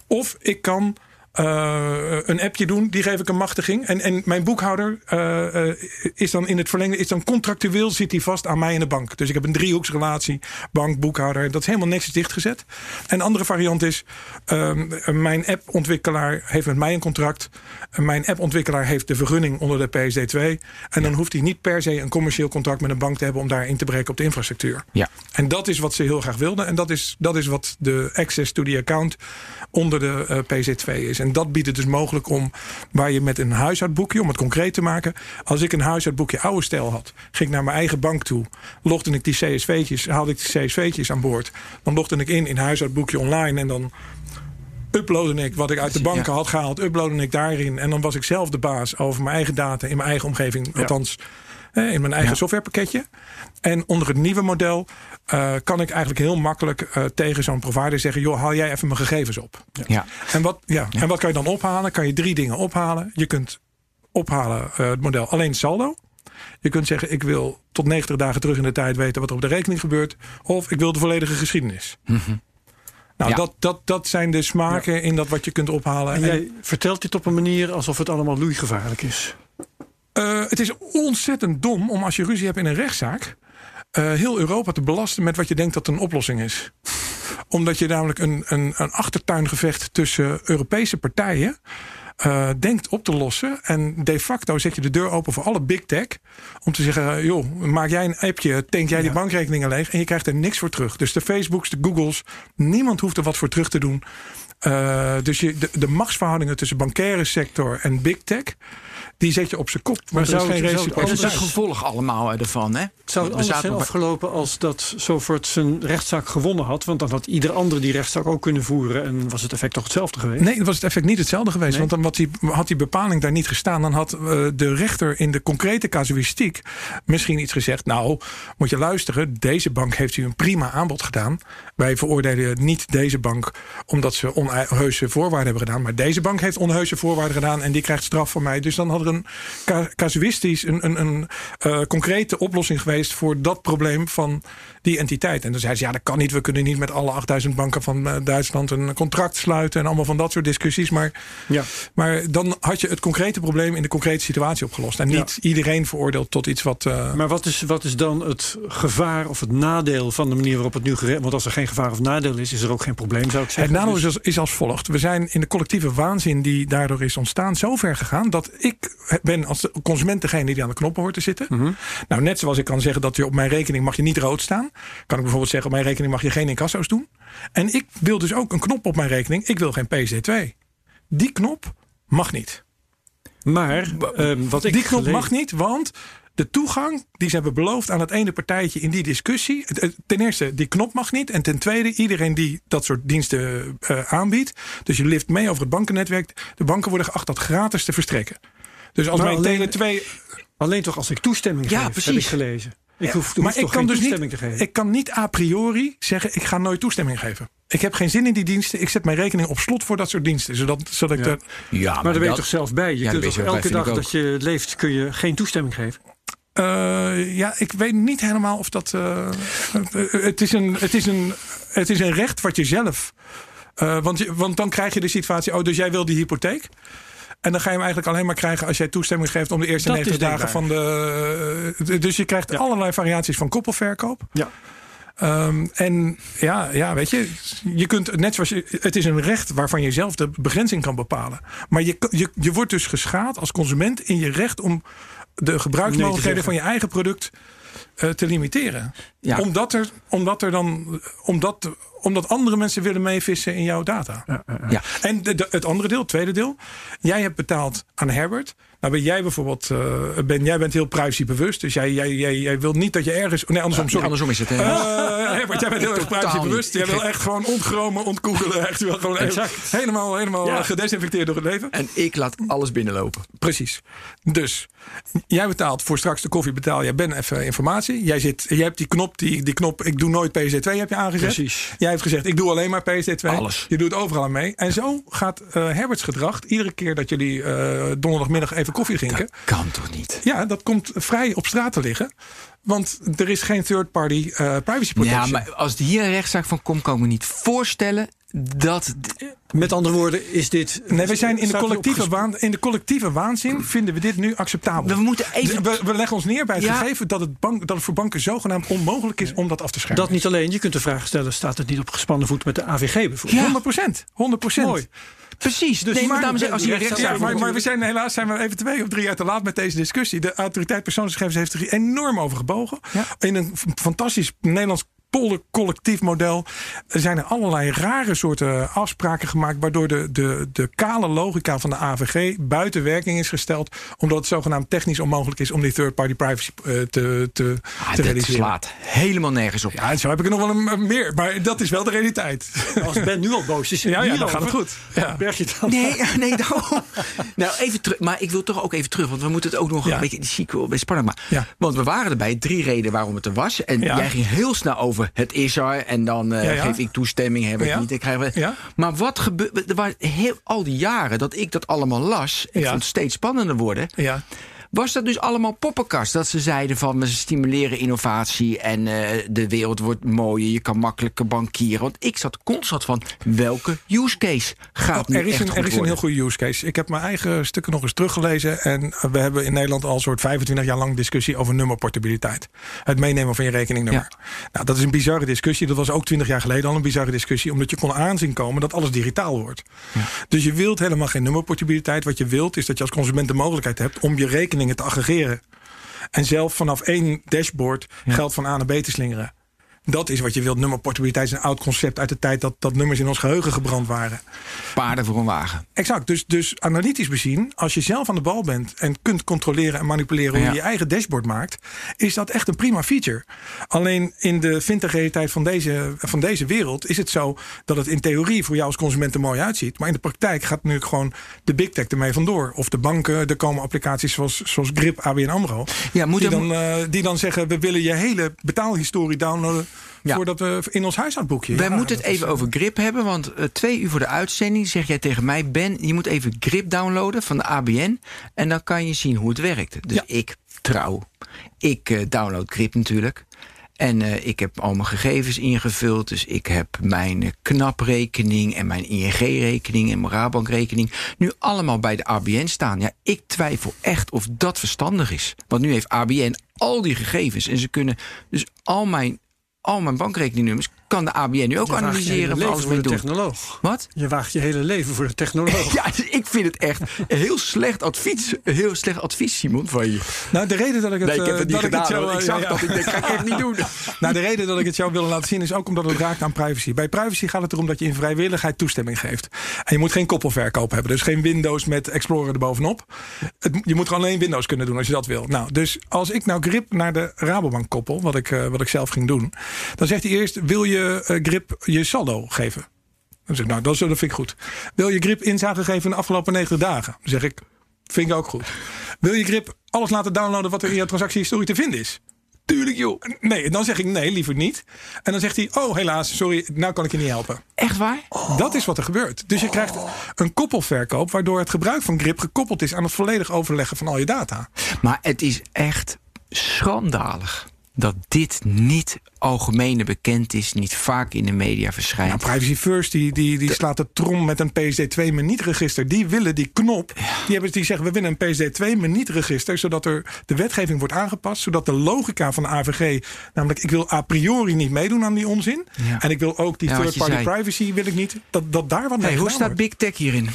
Of ik kan eh, een appje doen, die geef ik een machtiging. En, en mijn boekhouder eh, eh, is dan in het verlengde, is dan contractueel zit hij vast aan mij en de bank. Dus ik heb een driehoeksrelatie, bank, boekhouder. Dat is helemaal niks dichtgezet. En een andere variant is, ehm, mijn appontwikkelaar heeft met mij een contract. Mijn appontwikkelaar heeft de vergunning onder de PSD2. En dan hoeft hij niet per se een commercieel contract met een bank te hebben om daar in te breken op de infrastructuur. Ja. En dat is wat ze heel graag wilden. En dat is, dat is wat de access to the account onder de uh, PZ2 is. En dat biedt het dus mogelijk om waar je met een huishoudboekje, om het concreet te maken. Als ik een huishoudboekje oude stijl had, ging ik naar mijn eigen bank toe. Logde ik die CSV'tjes, haalde ik die CSV'tjes aan boord. Dan logde ik in in huishoudboekje online en dan uploadde ik wat ik uit de banken had gehaald, uploadde ik daarin. En dan was ik zelf de baas over mijn eigen data in mijn eigen omgeving. Althans, in mijn eigen softwarepakketje. En onder het nieuwe model uh, kan ik eigenlijk heel makkelijk uh, tegen zo'n provider zeggen: joh, haal jij even mijn gegevens op. Ja. En, wat, ja. en wat kan je dan ophalen? Kan je drie dingen ophalen. Je kunt ophalen uh, het model alleen saldo. Je kunt zeggen: ik wil tot 90 dagen terug in de tijd weten wat er op de rekening gebeurt. Of ik wil de volledige geschiedenis. Mm -hmm. Nou, ja. dat, dat, dat zijn de smaken ja. in dat wat je kunt ophalen. En jij en, vertelt dit op een manier alsof het allemaal loeigevaarlijk is. Uh, het is ontzettend dom om als je ruzie hebt in een rechtszaak. Uh, heel Europa te belasten met wat je denkt dat een oplossing is. Omdat je namelijk een, een, een achtertuingevecht tussen Europese partijen. Uh, denkt op te lossen. En de facto zet je de deur open voor alle big tech. Om te zeggen, joh, maak jij een appje, tank jij ja. die bankrekeningen leeg. En je krijgt er niks voor terug. Dus de Facebooks, de Googles, niemand hoeft er wat voor terug te doen. Uh, dus je, de, de machtsverhoudingen tussen bankaire sector en big tech die zet je op zijn kop. Maar zou er is geen het, gevolg allemaal ervan. Hè? Zou het anders zijn afgelopen als dat Sofort zijn rechtszaak gewonnen had? Want dan had ieder andere die rechtszaak ook kunnen voeren. En was het effect toch hetzelfde geweest? Nee, was het effect niet hetzelfde geweest. Nee. Want dan had die, had die bepaling daar niet gestaan. Dan had uh, de rechter in de concrete casuïstiek misschien iets gezegd. Nou, moet je luisteren. Deze bank heeft u een prima aanbod gedaan. Wij veroordelen niet deze bank omdat ze onheuse voorwaarden hebben gedaan. Maar deze bank heeft onheuse voorwaarden gedaan. En die krijgt straf van mij. Dus dan had er een casuïstisch, een, een, een uh, concrete oplossing geweest voor dat probleem van die entiteit. En dan zei ze, ja, dat kan niet. We kunnen niet met alle 8000 banken van uh, Duitsland een contract sluiten en allemaal van dat soort discussies. Maar, ja. maar dan had je het concrete probleem in de concrete situatie opgelost. En niet ja. iedereen veroordeeld tot iets wat. Uh, maar wat is, wat is dan het gevaar of het nadeel van de manier waarop het nu geregeld Want als er geen gevaar of nadeel is, is er ook geen probleem, zou ik zeggen. Het nadeel is als, is als volgt. We zijn in de collectieve waanzin die daardoor is ontstaan zo ver gegaan dat ik ben als de consument degene die aan de knoppen hoort te zitten. Mhm. Mm -hmm. Nou, net zoals ik kan zeggen dat je op mijn rekening mag je niet rood staan. Kan ik bijvoorbeeld zeggen op mijn rekening mag je geen incasso's doen. En ik wil dus ook een knop op mijn rekening. Ik wil geen PSD2. Die knop mag niet. Maar uh, wat ik die knop gelezen... mag niet, want de toegang die ze hebben beloofd aan het ene partijtje in die discussie. Ten eerste, die knop mag niet. En ten tweede, iedereen die dat soort diensten uh, aanbiedt. Dus je lift mee over het bankennetwerk. De banken worden geacht dat gratis te verstrekken. Dus als maar mijn alleen, Tele 2. Alleen toch als ik toestemming Ja, geef, precies. heb ik gelezen. Ik Ja, hoef, maar ik kan geen dus toestemming niet, te geven. ik kan niet a priori zeggen: ik ga nooit toestemming geven. Ik heb geen zin in die diensten. Ik zet mijn rekening op slot voor dat soort diensten. Zodat, zodat ik Ja. er. Ja, maar daar ben je toch zelf bij? Je Ja, kunt toch elke dag ik dat je leeft, kun je geen toestemming geven? Uh, ja, ik weet niet helemaal of dat. Uh, het, is een, het, is een, het is een recht wat je zelf. Uh, want, je, want dan krijg je de situatie: oh, dus jij wil die hypotheek. En dan ga je hem eigenlijk alleen maar krijgen als jij toestemming geeft om de eerste Dat 90 is dagen van de. Dus je krijgt Ja. allerlei variaties van koppelverkoop. Ja. Um, en ja, ja, weet je, je kunt net zoals je, het is een recht waarvan je zelf de begrenzing kan bepalen. Maar je, je, je wordt dus geschaad als consument in je recht om de gebruiksmogelijkheden Nee van je eigen product uh, te limiteren. Ja. Omdat, er, omdat er dan, omdat, omdat andere mensen willen meevissen in jouw data. Ja. En de, de- het andere deel, het tweede deel. Jij hebt betaald aan Herbert. Nou ben jij bijvoorbeeld, uh, ben, jij bent heel privacybewust. Dus jij, jij, jij, jij wil niet dat je ergens... Nee, andersom, sorry. Andersom is het. hè? Uh, Herbert, jij bent heel erg privacybewust. Jij wil echt gewoon ontgromen, ontkoegelen. Echt, je wil gewoon Exact. helemaal, helemaal Ja. gedesinfecteerd door het leven. En ik laat alles binnenlopen. Precies. Dus jij betaalt voor straks de koffie betaal. Jij bent even informatie. Jij, zit, jij hebt die knop, die, die knop, ik doe nooit PSD2 heb je aangezet. Precies. Jij hebt gezegd, ik doe alleen maar PSD2. Alles. Je doet overal aan mee. En zo gaat eh, Herberts gedrag, iedere keer dat jullie eh, donderdagmiddag even koffie drinken. Kan toch niet? Ja, dat komt vrij op straat te liggen. Want er is geen third-party eh privacy protection. Ja, maar als hier een rechtszaak van komt, kan ik me niet voorstellen dat. Met andere woorden, is dit. Nee, we zijn in de, collectieve waan, in de collectieve waanzin vinden we dit nu acceptabel. We moeten even. we, we leggen ons neer bij het Ja. gegeven dat het, bank, dat het voor banken zogenaamd onmogelijk is om dat af te schermen. Dat niet alleen, je kunt de vraag stellen: staat het niet op gespannen voet met de AVG bijvoorbeeld? Ja. 100 procent. 100 procent. Mooi. Precies. Dus nee, maar, dames en heren, als je rechts Ja, maar, maar we zijn helaas zijn we even twee of drie jaar te laat met deze discussie. De autoriteit persoonsgegevens heeft er enorm over gebogen. Ja. In een fantastisch Nederlands polder collectief model zijn er allerlei rare soorten afspraken gemaakt. Waardoor de, de, de kale logica van de AVG buiten werking is gesteld. Omdat het zogenaamd technisch onmogelijk is om die third-party privacy eh, te, te, Ah, te dat realiseren. slaat helemaal nergens op. Ja, en zo heb ik er nog wel een, meer. Maar dat is wel de realiteit. Als Ben nu al boos is, Ja, ja, dan gaat het goed. Ja. Berg je het dan? Nee, nee, daarom. Nou, even terug. Maar ik wil toch ook even terug, want we moeten het ook nog Ja. een beetje die sequel best spannend maken. Ja. Want we waren erbij, drie redenen waarom het er was. En Ja. jij ging heel snel over het is er. En dan eh, Ja, ja. geef ik toestemming, heb ik Ja. niet. We. Ja. Maar wat gebeurt. Er waren heel, al die jaren dat ik dat allemaal las. Ik vond het steeds spannender worden. Ja. Was dat dus allemaal poppenkast? Dat ze zeiden van we stimuleren innovatie en eh, de wereld wordt mooier. Je kan makkelijker bankieren. Want ik zat constant van welke use case gaat nu Oh, er is echt een, er is een heel goede use case. Ik heb mijn eigen stukken nog eens teruggelezen. En we hebben in Nederland al een soort 25 jaar lang discussie over nummerportabiliteit. Het meenemen van je rekeningnummer. Nou, dat is een bizarre discussie. Dat was ook 20 jaar geleden al een bizarre discussie. Omdat je kon aanzien komen dat alles digitaal wordt. Dus je wilt helemaal geen nummerportabiliteit. Wat je wilt is dat je als consument de mogelijkheid hebt om je te aggregeren. En zelf vanaf één dashboard geld van A naar B te slingeren. Dat is wat je wilt. Nummerportabiliteit is een oud concept uit de tijd dat, dat nummers in ons geheugen gebrand waren. Paarden voor een wagen. Exact. Dus, dus analytisch bezien, als je zelf aan de bal bent en kunt controleren en manipuleren hoe Ja. je je eigen dashboard maakt, is dat echt een prima feature. Alleen in de vintage-realiteit van deze, van deze wereld is het zo dat het in theorie voor jou als consument er mooi uitziet. Maar in de praktijk gaat nu gewoon de big tech ermee vandoor. Of de banken, er komen applicaties zoals, zoals Grip, ABN AMRO. Ja, moet die, dan, eh, die dan zeggen, we willen je hele betaalhistorie downloaden Ja. voordat we in ons huishoudboekje. Wij Ja, moeten het is, even over grip hebben. Want eh, twee uur voor de uitzending zeg jij tegen mij... Ben, je moet even grip downloaden van de ABN. En dan kan je zien hoe het werkt. Dus Ja. ik trouw. Ik eh, download grip natuurlijk. En eh, ik heb al mijn gegevens ingevuld. Dus ik heb mijn KNAP-rekening en mijn ING-rekening en mijn Rabank-rekening... nu allemaal bij de ABN staan. Ja, ik twijfel echt of dat verstandig is. Want nu heeft ABN al die gegevens. En ze kunnen dus al mijn, al mijn bankrekeningnummers... kan de ABN nu ook Je analyseren voor alles mee doen. technoloog. Wat? Je waagt je hele leven voor de technoloog. Ja, dus ik vind het echt heel slecht advies, heel slecht advies, Simon, van je. Nou, de reden dat ik het, Nee, ik heb eh, het niet gedaan. het jou, hoor. ik eh, zag ja, ja. dat, ik denk, ga ik echt niet doen. Nou, de reden dat ik het jou wil laten zien is ook omdat het raakt aan privacy. Bij privacy gaat het erom dat je in vrijwilligheid toestemming geeft. En je moet geen koppelverkoop hebben. Dus geen Windows met Explorer erbovenop. Het, je moet gewoon alleen Windows kunnen doen als je dat wil. Nou, dus als ik nou Grip naar de Rabobank koppel, wat ik, eh, wat ik zelf ging doen, dan zegt hij eerst: wil je eh, Grip je saldo geven? Dan zeg ik, nou, dat, vind ik goed. Wil je Grip inzage geven in de afgelopen 90 dagen? Dan zeg ik, vind ik ook goed. Wil je Grip alles laten downloaden wat er in je transactiehistorie te vinden is? Tuurlijk, joh. Nee, dan zeg ik nee, liever niet. En dan zegt hij, oh helaas, sorry, nou kan ik je niet helpen. Echt waar? Dat is wat er gebeurt. Dus je krijgt een koppelverkoop... waardoor het gebruik van grip gekoppeld is... aan het volledig overleggen van al je data. Maar het is echt schandalig dat dit niet algemene bekend is, niet vaak in de media Nou, verschijnt. Privacy First die, die, die slaat de trom met een PSD2 maar niet register. Die willen die knop. Die, hebben, die zeggen we willen een PSD2 maar niet register. Zodat er de wetgeving wordt aangepast. Zodat de logica van de AVG. Namelijk ik wil a priori niet meedoen aan die onzin. Ja. En ik wil ook die Ja, third party zei. privacy wil ik niet. Dat, dat daar wat mee Hey, hoe staat wordt. Big Tech hierin?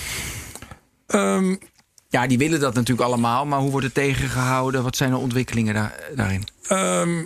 Ehm, Ja, die willen dat natuurlijk allemaal, maar hoe wordt het tegengehouden? Wat zijn de ontwikkelingen daar, daarin? Ehm,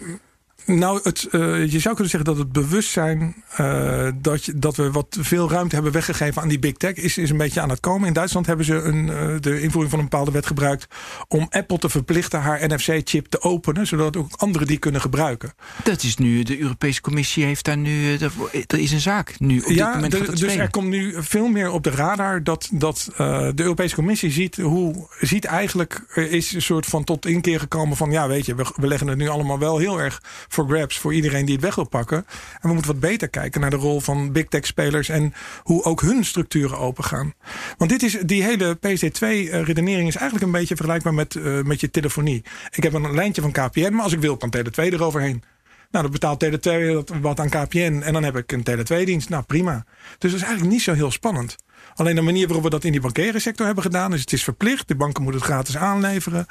nou, het, eh, je zou kunnen zeggen dat het bewustzijn eh, dat, je, dat we wat veel ruimte hebben weggegeven aan die big tech is, is een beetje aan het komen. In Duitsland hebben ze een, eh, de invoering van een bepaalde wet gebruikt om Apple te verplichten haar NFC-chip te openen, zodat ook anderen die kunnen gebruiken. Dat is nu, de Europese Commissie heeft daar nu, dat- er is een zaak nu op dit ja, moment de- dus spelen. er komt nu veel meer op de radar dat, dat de Europese Commissie ziet hoe ziet eigenlijk er is een soort van tot inkeer gekomen van ja, weet je, we, we leggen het nu allemaal wel heel erg voor grabs voor iedereen die het weg wil pakken. En we moeten wat beter kijken naar de rol van big tech spelers en hoe ook hun structuren open gaan. Want dit is die hele PSD2 redenering is eigenlijk een beetje vergelijkbaar met, eh, met je telefonie. Ik heb een lijntje van KPN, maar als ik wil kan Tele2 eroverheen. Nou, dan betaalt Tele2 wat aan KPN en dan heb ik een Tele2-dienst. Nou, prima. Dus dat is eigenlijk niet zo heel spannend. Alleen de manier waarop we dat in die bankaire sector hebben gedaan, is het is verplicht. De banken moeten het gratis aanleveren.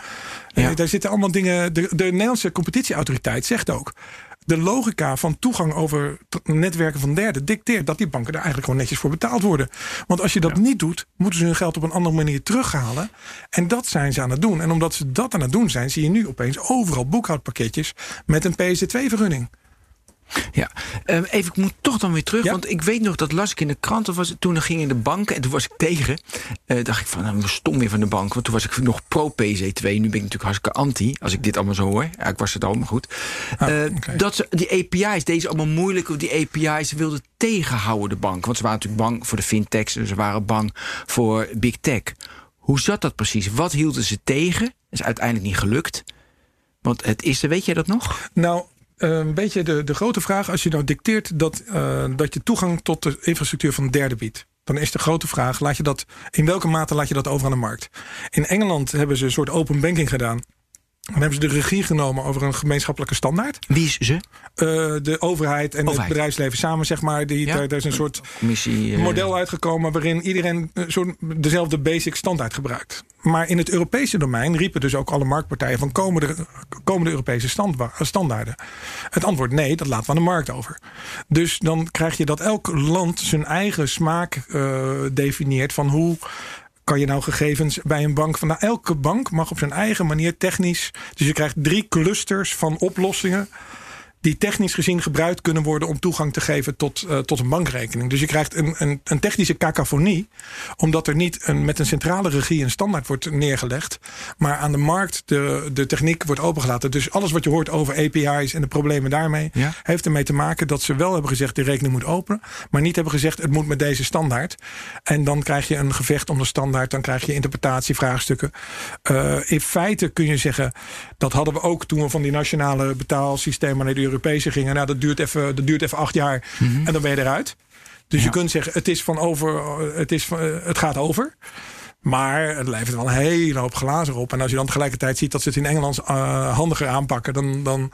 Ja. Eh, daar zitten allemaal dingen. De, de Nederlandse competitieautoriteit zegt ook. De logica van toegang over netwerken van derden dicteert dat die banken er eigenlijk gewoon netjes voor betaald worden. Want als je dat niet doet, moeten ze hun geld op een andere manier terughalen. En dat zijn ze aan het doen. En omdat ze dat aan het doen zijn, zie je nu opeens overal boekhoudpakketjes met een PSD2-vergunning. Ja, Ehm, even, ik moet toch dan weer terug. Ja? Want ik weet nog, dat las ik in de krant. Of was het, toen ging in de banken en toen was ik tegen. Eh, dacht ik van, nou, stom weer van de bank. Want toen was ik nog pro-PC2. Nu ben ik natuurlijk hartstikke anti. Als ik dit allemaal zo hoor. Ja, ik was het al, maar goed. Ah, Eh. Dat ze die API's, deze allemaal moeilijk. Die API's wilden tegenhouden, de bank. Want ze waren natuurlijk bang voor de fintechs. en Ze waren bang voor big tech. Hoe zat dat precies? Wat hielden ze tegen? Dat is uiteindelijk niet gelukt. Want het is er, weet jij dat nog? Nou, een beetje de, de grote vraag. Als je nou dicteert dat, eh, dat je toegang tot de infrastructuur van derden biedt. Dan is de grote vraag, laat je dat, in welke mate laat je dat over aan de markt? In Engeland hebben ze een soort open banking gedaan. Dan hebben ze de regie genomen over een gemeenschappelijke standaard. Wie is ze? Eh, de overheid en het bedrijfsleven samen, zeg maar. Die, Ja? daar, daar is een soort Commissie. eh, model uitgekomen waarin iedereen een soort dezelfde basic standaard gebruikt. Maar in het Europese domein riepen dus ook alle marktpartijen van komen de, komen de Europese standaarden. Het antwoord nee, dat laten we aan de markt over. Dus dan krijg je dat elk land zijn eigen smaak eh, definieert van hoe kan je nou gegevens bij een bank van nou, elke bank mag op zijn eigen manier technisch. Dus je krijgt drie clusters van oplossingen die technisch gezien gebruikt kunnen worden om toegang te geven tot, eh, tot een bankrekening. Dus je krijgt een, een, een technische cacophonie, omdat er niet een, met een centrale regie een standaard wordt neergelegd, maar aan de markt de, de techniek wordt opengelaten. Dus alles wat je hoort over API's en de problemen daarmee, Ja. heeft ermee te maken dat ze wel hebben gezegd de rekening moet openen, maar niet hebben gezegd het moet met deze standaard. En dan krijg je een gevecht om de standaard, dan krijg je interpretatievraagstukken. Eh, in feite kun je zeggen, dat hadden we ook toen we van die nationale betaalsystemen naar de Europese gingen. Nou, dat duurt even, dat duurt even acht jaar en dan ben je eruit. Dus je kunt zeggen, het, is van over, het, is van, eh, het gaat over. Maar het levert wel een hele hoop glazen op. En als je dan tegelijkertijd ziet dat ze het in Engeland eh, handiger aanpakken, dan, dan,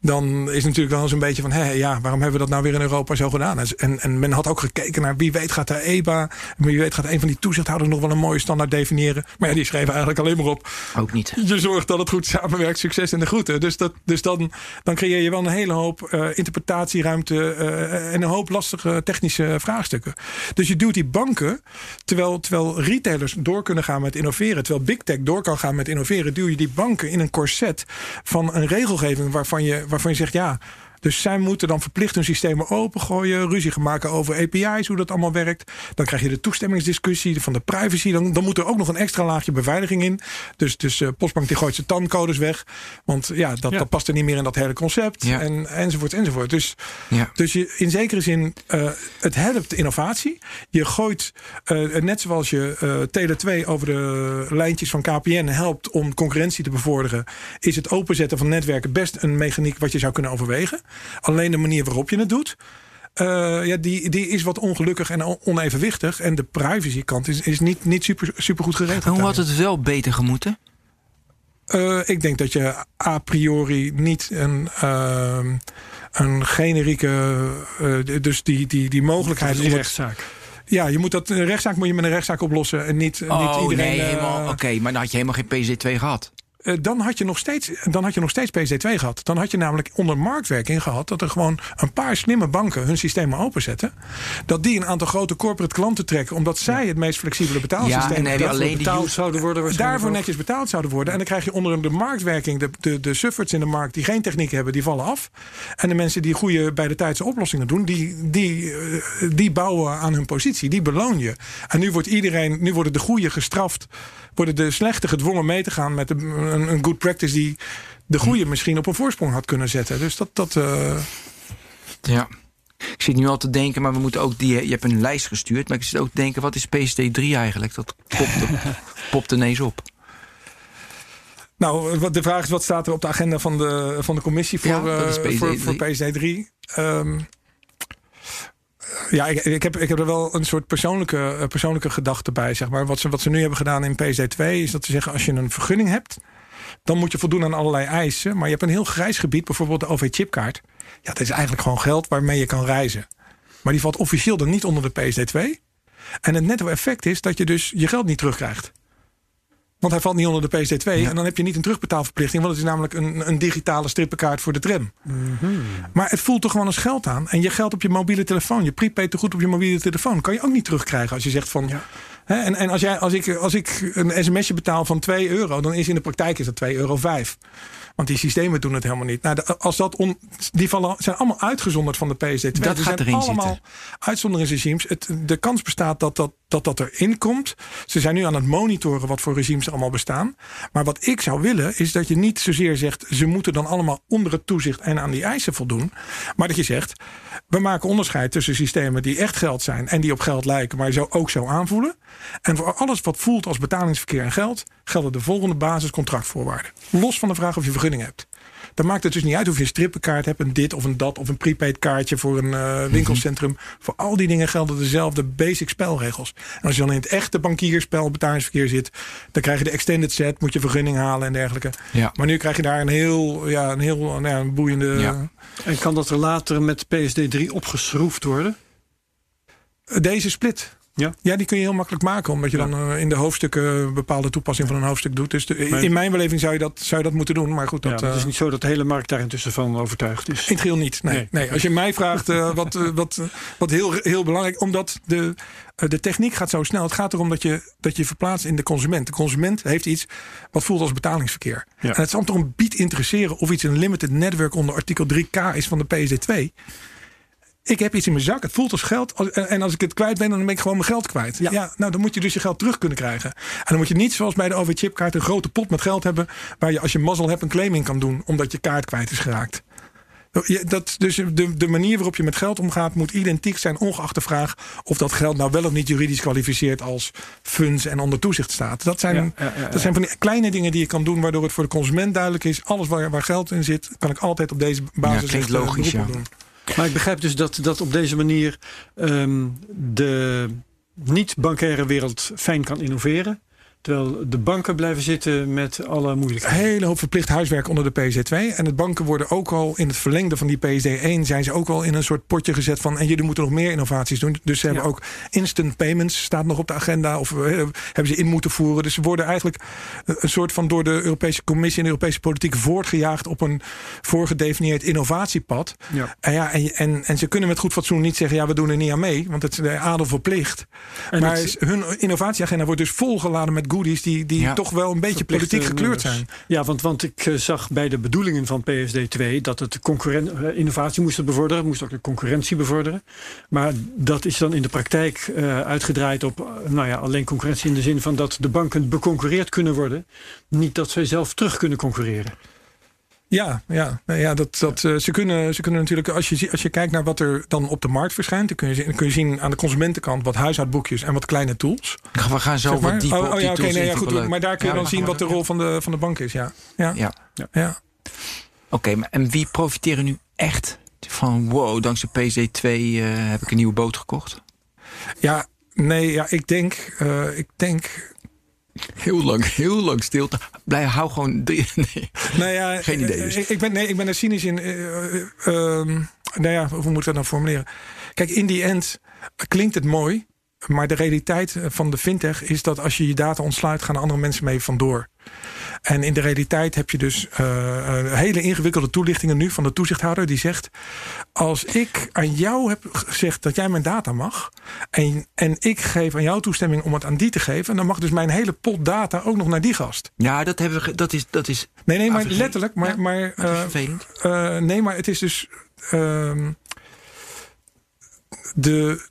dan is het natuurlijk wel eens een beetje van: hé, ja, waarom hebben we dat nou weer in Europa zo gedaan? En, en men had ook gekeken naar wie weet gaat de EBA, wie weet gaat een van die toezichthouders nog wel een mooie standaard definiëren. Maar ja, die schreven eigenlijk alleen maar op: Ook niet. je zorgt dat het goed samenwerkt, succes en de groeten. Dus, dat, dus dan, dan creëer je wel een hele hoop eh, interpretatieruimte eh, en een hoop lastige technische vraagstukken. Dus je duwt die banken, terwijl, terwijl retailers door kunnen gaan met innoveren, terwijl big tech door kan gaan met innoveren, duw je die banken in een corset van een regelgeving waarvan je, waarvan je zegt ja. Dus zij moeten dan verplicht hun systemen opengooien, ruzie gaan maken over API's, hoe dat allemaal werkt. Dan krijg je de toestemmingsdiscussie van de privacy. Dan, dan moet er ook nog een extra laagje beveiliging in. Dus, dus eh, Postbank die gooit zijn tandcodes weg. Want ja, dat, Ja. dat past er niet meer in dat hele concept. Ja. En, enzovoort, enzovoort. Dus, Ja. dus je, in zekere zin, eh, het helpt innovatie. Je gooit, eh, net zoals je eh Tele2 over de lijntjes van KPN helpt om concurrentie te bevorderen, is het openzetten van netwerken best een mechaniek wat je zou kunnen overwegen. Alleen de manier waarop je het doet. eh, ja, die, die is wat ongelukkig en on- onevenwichtig. En de privacykant is, is niet, niet super, super goed geregeld. En hoe had het wel beter gemoeten? Eh, ik denk dat je a priori niet een, ehm, een generieke. eh, dus die, die, die mogelijkheid. die het- rechtszaak. ja, je moet dat een rechtszaak moet je met een rechtszaak oplossen. En niet, niet oh iedereen. nee, helemaal. Oké, maar dan had je helemaal geen PC2 gehad. Eh, dan, had je nog steeds, dan had je nog steeds PC2 gehad. Dan had je namelijk onder marktwerking gehad dat er gewoon een paar slimme banken hun systemen openzetten. Dat die een aantal grote corporate klanten trekken, omdat zij het meest flexibele betaalsysteem Ja, en hebben. alleen Betaald zouden worden daarvoor netjes betaald zouden worden. En dan krijg je onder de marktwerking de, de, de sufferts in de markt die geen techniek hebben, die vallen af. En de mensen die goede bij de tijdse oplossingen doen, die, die, eh, die bouwen aan hun positie. Die beloon je. En nu wordt iedereen, nu worden de goede gestraft, worden de slechte gedwongen mee te gaan met een, een good practice die de goede misschien op een voorsprong had kunnen zetten. Dus dat. dat eh, Ja. Ik zit nu al te denken, maar we moeten ook die. Je hebt een lijst gestuurd, maar ik zit ook te denken: wat is PSD3 eigenlijk? Dat popt, popt ineens op. Nou, de vraag is, wat staat er op de agenda van de, van de commissie voor, Ja, eh, PSD3. voor, voor PSD3? Ehm, ja, ik, heb, ik heb er wel een soort persoonlijke, eh, persoonlijke gedachte bij. Zeg maar. wat, ze, wat ze nu hebben gedaan in PSD2 is dat ze zeggen: als je een vergunning hebt, dan moet je voldoen aan allerlei eisen. Maar je hebt een heel grijs gebied, bijvoorbeeld de OV-chipkaart. Ja, dat is eigenlijk gewoon geld waarmee je kan reizen. Maar die valt officieel dan niet onder de PSD2. En het netto effect is dat je dus je geld niet terugkrijgt. Want hij valt niet onder de PSD2. En dan heb je niet een terugbetaalverplichting. Want het is namelijk een, een digitale strippenkaart voor de tram. Maar het voelt toch gewoon als geld aan. En je geld op je mobiele telefoon. Je prepaid te goed op je mobiele telefoon. Kan je ook niet terugkrijgen als je zegt van... Hè, en en als, jij, als, ik, als ik een sms'je betaal van 2 euro... dan is in de praktijk is dat 2,05 euro. Want die systemen doen het helemaal niet. Nou, de- als dat on, die vallen, zijn allemaal uitgezonderd van de PSD2. Dat Er gaat zijn erin allemaal zitten. uitzonderingsregimes. Het, de kans bestaat dat dat, dat dat erin komt. Ze zijn nu aan het monitoren wat voor regimes er allemaal bestaan. Maar wat ik zou willen is dat je niet zozeer zegt... ze moeten dan allemaal onder het toezicht en aan die eisen voldoen. Maar dat je zegt, we maken onderscheid tussen systemen die echt geld zijn... en die op geld lijken, maar zo ook zo aanvoelen. En voor alles wat voelt als betalingsverkeer en geld... gelden de volgende basiscontractvoorwaarden. Los van de vraag of je vergunning hebt. Dan maakt het dus niet uit of je een strippenkaart hebt, een dit of een dat, of een prepaid kaartje voor een eh, winkelcentrum. Voor al die dingen gelden dezelfde basic spelregels. En als je dan in het echte bankierspel betalingsverkeer zit, dan krijg je de extended set, moet je vergunning halen en dergelijke. Ja. Maar nu krijg je daar een heel, ja, een heel nou ja, een boeiende. Ja. En kan dat er later met PSD3 opgeschroefd worden? Deze split. Ja. Ja, die kun je heel makkelijk maken, omdat je dan eh, in de hoofdstukken een bepaalde toepassing van een hoofdstuk doet. Dus de- in mijn beleving zou je, dat, zou je dat moeten doen. Maar goed, Dat, ja, het is eh, niet zo dat de hele markt daar intussen van overtuigd is. In het geheel niet. Nee, Nee. nee. Als je mij vraagt eh, wat, eh, wat, eh, wat heel, heel belangrijk, omdat de, eh, de techniek gaat zo snel. Het gaat erom dat je, dat je verplaatst in de consument. De consument heeft iets wat voelt als betalingsverkeer. Ja. En het zal toch een bied interesseren of iets een limited network onder artikel 3K is van de PSD2. Ik heb iets in mijn zak, het voelt als geld. Als- En als ik het kwijt ben, dan ben ik gewoon mijn geld kwijt. Ja. nou, dan moet je dus je geld terug kunnen krijgen. En dan moet je niet zoals bij de OV-chipkaart een grote pot met geld hebben. waar je als je mazzel hebt een claim in kan doen, omdat je kaart kwijt is geraakt. Ja, dat, dus de, de manier waarop je met geld omgaat moet identiek zijn, ongeacht de vraag of dat geld nou wel of niet juridisch kwalificeert als funds en onder toezicht staat. Dat zijn, Ja, ja, ja, dat zijn van die kleine dingen die je kan doen, waardoor het voor de consument duidelijk is. Alles waar, waar geld in zit, kan ik altijd op deze basis klinkt echt, eh, logisch, beroep op ja. doen. Maar ik begrijp dus dat, dat op deze manier ehm, de niet-bankaire wereld fijn kan innoveren. Terwijl de banken blijven zitten met alle Een moeilijkheden. hele hoop verplicht huiswerk onder de PSD2. En de banken worden ook al in het verlengde van die PSD1 zijn ze ook al in een soort potje gezet van en jullie moeten nog meer innovaties doen. Dus ze hebben Ja. ook instant payments staat nog op de agenda of eh, hebben ze in moeten voeren. Dus ze worden eigenlijk eh, een soort van door de Europese Commissie en de Europese politiek voortgejaagd op een voorgedefinieerd innovatiepad. Ja. En, ja, en, en, en ze kunnen met goed fatsoen niet zeggen ja we doen er niet aan mee, want het is de adel verplicht. En maar het- hun innovatieagenda wordt dus volgeladen met goodies die, die Ja. toch wel een beetje politiek gekleurd nummers. zijn. Ja, want, want ik eh, zag bij de bedoelingen van PSD2 dat het concurren- eh, innovatie moest het bevorderen, moest ook de concurrentie bevorderen. Maar dat is dan in de praktijk eh, uitgedraaid op nou ja, alleen concurrentie in de zin van dat de banken beconcurreerd kunnen worden. Niet dat zij zelf terug kunnen concurreren. Ja, ja, nou ja dat, dat, eh, ze, kunnen, ze kunnen natuurlijk, als je, als je kijkt naar wat er dan op de markt verschijnt, dan kun je, dan kun je zien aan de consumentenkant wat huishoudboekjes en wat kleine tools. We gaan zo zeg maar. wat dieper oh, op oh die ja, oké, nee, in, ja, goed, maar daar kun je dan zien wat de rol van de, van de bank is. Ja, ja, Ja, ja. oké. maar en wie profiteren nu echt van wow, dankzij PSD2 eh, heb ik een nieuwe boot gekocht? ja nee, ja, ik denk, eh, ik denk Heel lang, heel lang stilte. Blijf, hou gewoon... drie- Nee. Nou ja, Geen idee dus. Ik, ben, nee, ik ben er cynisch in. eh, eh, ehm, nou ja, hoe moet ik dat nou formuleren? Kijk, in die end klinkt het mooi. Maar de realiteit van de fintech is dat als je je data ontsluit, gaan er andere mensen mee vandoor. En in de realiteit heb je dus eh, eh, hele ingewikkelde toelichtingen nu van de toezichthouder die zegt: Als ik aan jou heb gezegd dat jij mijn data mag, en, en ik geef aan jou toestemming om het aan die te geven, dan mag dus mijn hele pot data ook nog naar die gast. Ja, dat, hebben we, dat, is, dat is Nee, nee, maar AVG. letterlijk. Maar, Ja, maar, maar dat is eh, vervelend. nee, maar het is dus. ehm, de,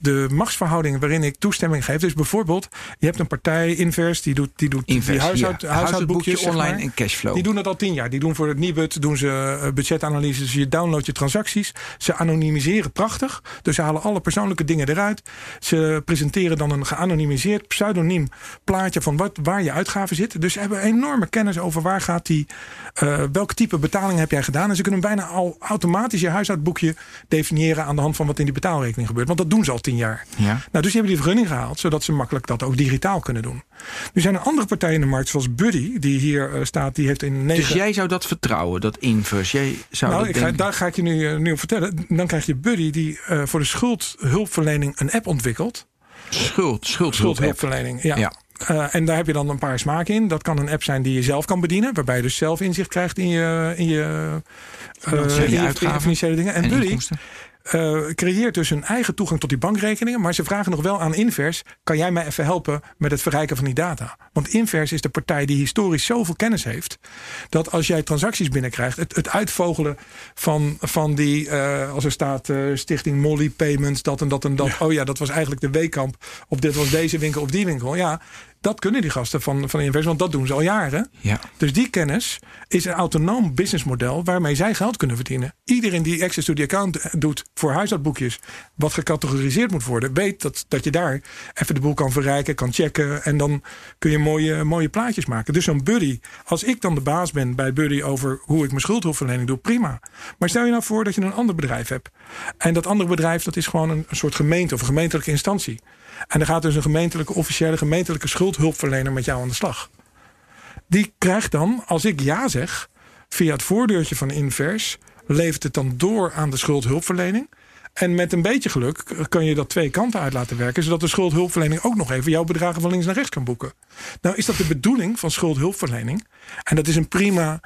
de machtsverhoudingen waarin ik toestemming geef. Dus bijvoorbeeld, je hebt een partij, Invers, die doet die, doet die huishoud, ja. huishoudboekjes. zeg online maar. en cashflow. Die doen dat al tien jaar. Die doen voor het Nibud doen ze eh, budgetanalyses. Dus je download je transacties. Ze anonimiseren prachtig. Dus ze halen alle persoonlijke dingen eruit. Ze presenteren dan een geanonimiseerd pseudoniem plaatje van wat, waar je uitgaven zitten. Dus ze hebben enorme kennis over waar gaat die, eh, welk type betaling heb jij gedaan. En ze kunnen bijna al automatisch je huishoudboekje definiëren aan de hand van wat in die betaalrekening gebeurt. Want dat doen ze al tien jaar. Ja. Nou, dus die hebben die vergunning gehaald, zodat ze makkelijk dat ook digitaal kunnen doen. Nu zijn er andere partijen in de markt, zoals Buddy, die hier eh, staat, die heeft in negen... Dus jij zou dat vertrouwen, dat inverse? Jij zou Nou, dat ik ga, daar ga ik je nu, eh, nu op vertellen. Dan krijg je Buddy die eh, voor de schuldhulpverlening een app ontwikkelt. Schuld, schuld, Schuldhulpverlening, ja. Ja. En daar heb je dan een paar smaken in. Dat kan een app zijn die je zelf kan bedienen, waarbij je dus zelf inzicht krijgt in je, in je, in je financiële dingen. En, En Buddy eh, creëert dus een eigen toegang tot die bankrekeningen. Maar ze vragen nog wel aan Invers: kan jij mij even helpen met het verrijken van die data? Want Invers is de partij die historisch zoveel kennis heeft. dat als jij transacties binnenkrijgt, het, het uitvogelen van, van die, eh, als er staat eh, Stichting Molly Payments, dat en dat en dat. Oh ja, dat was eigenlijk de Weekamp. Of dit was deze winkel of die winkel. Ja, dat kunnen die gasten van, van Invers, want dat doen ze al jaren. Ja. Dus die kennis is een autonoom businessmodel waarmee zij geld kunnen verdienen. Iedereen die access to the account doet voor huishoudboekjes, wat gecategoriseerd moet worden, weet dat, dat je daar even de boel kan verrijken, kan checken en dan kun je mooie, mooie plaatjes maken. Dus zo'n buddy, als ik dan de baas ben bij buddy over hoe ik mijn schuldhulpverlening doe, prima. Maar stel je nou voor dat je een ander bedrijf hebt. En dat andere bedrijf dat is gewoon een, een soort gemeente of een gemeentelijke instantie. En er gaat dus een gemeentelijke, officiële gemeentelijke schuldhulpverlener met jou aan de slag die krijgt dan, als ik ja zeg, via het voordeurtje van Invers, levert het dan door aan de schuldhulpverlening. En met een beetje geluk kan je dat twee kanten uit laten werken, zodat de schuldhulpverlening ook nog even jouw bedragen van links naar rechts kan boeken. Nou, is dat de bedoeling van schuldhulpverlening? En dat is een prima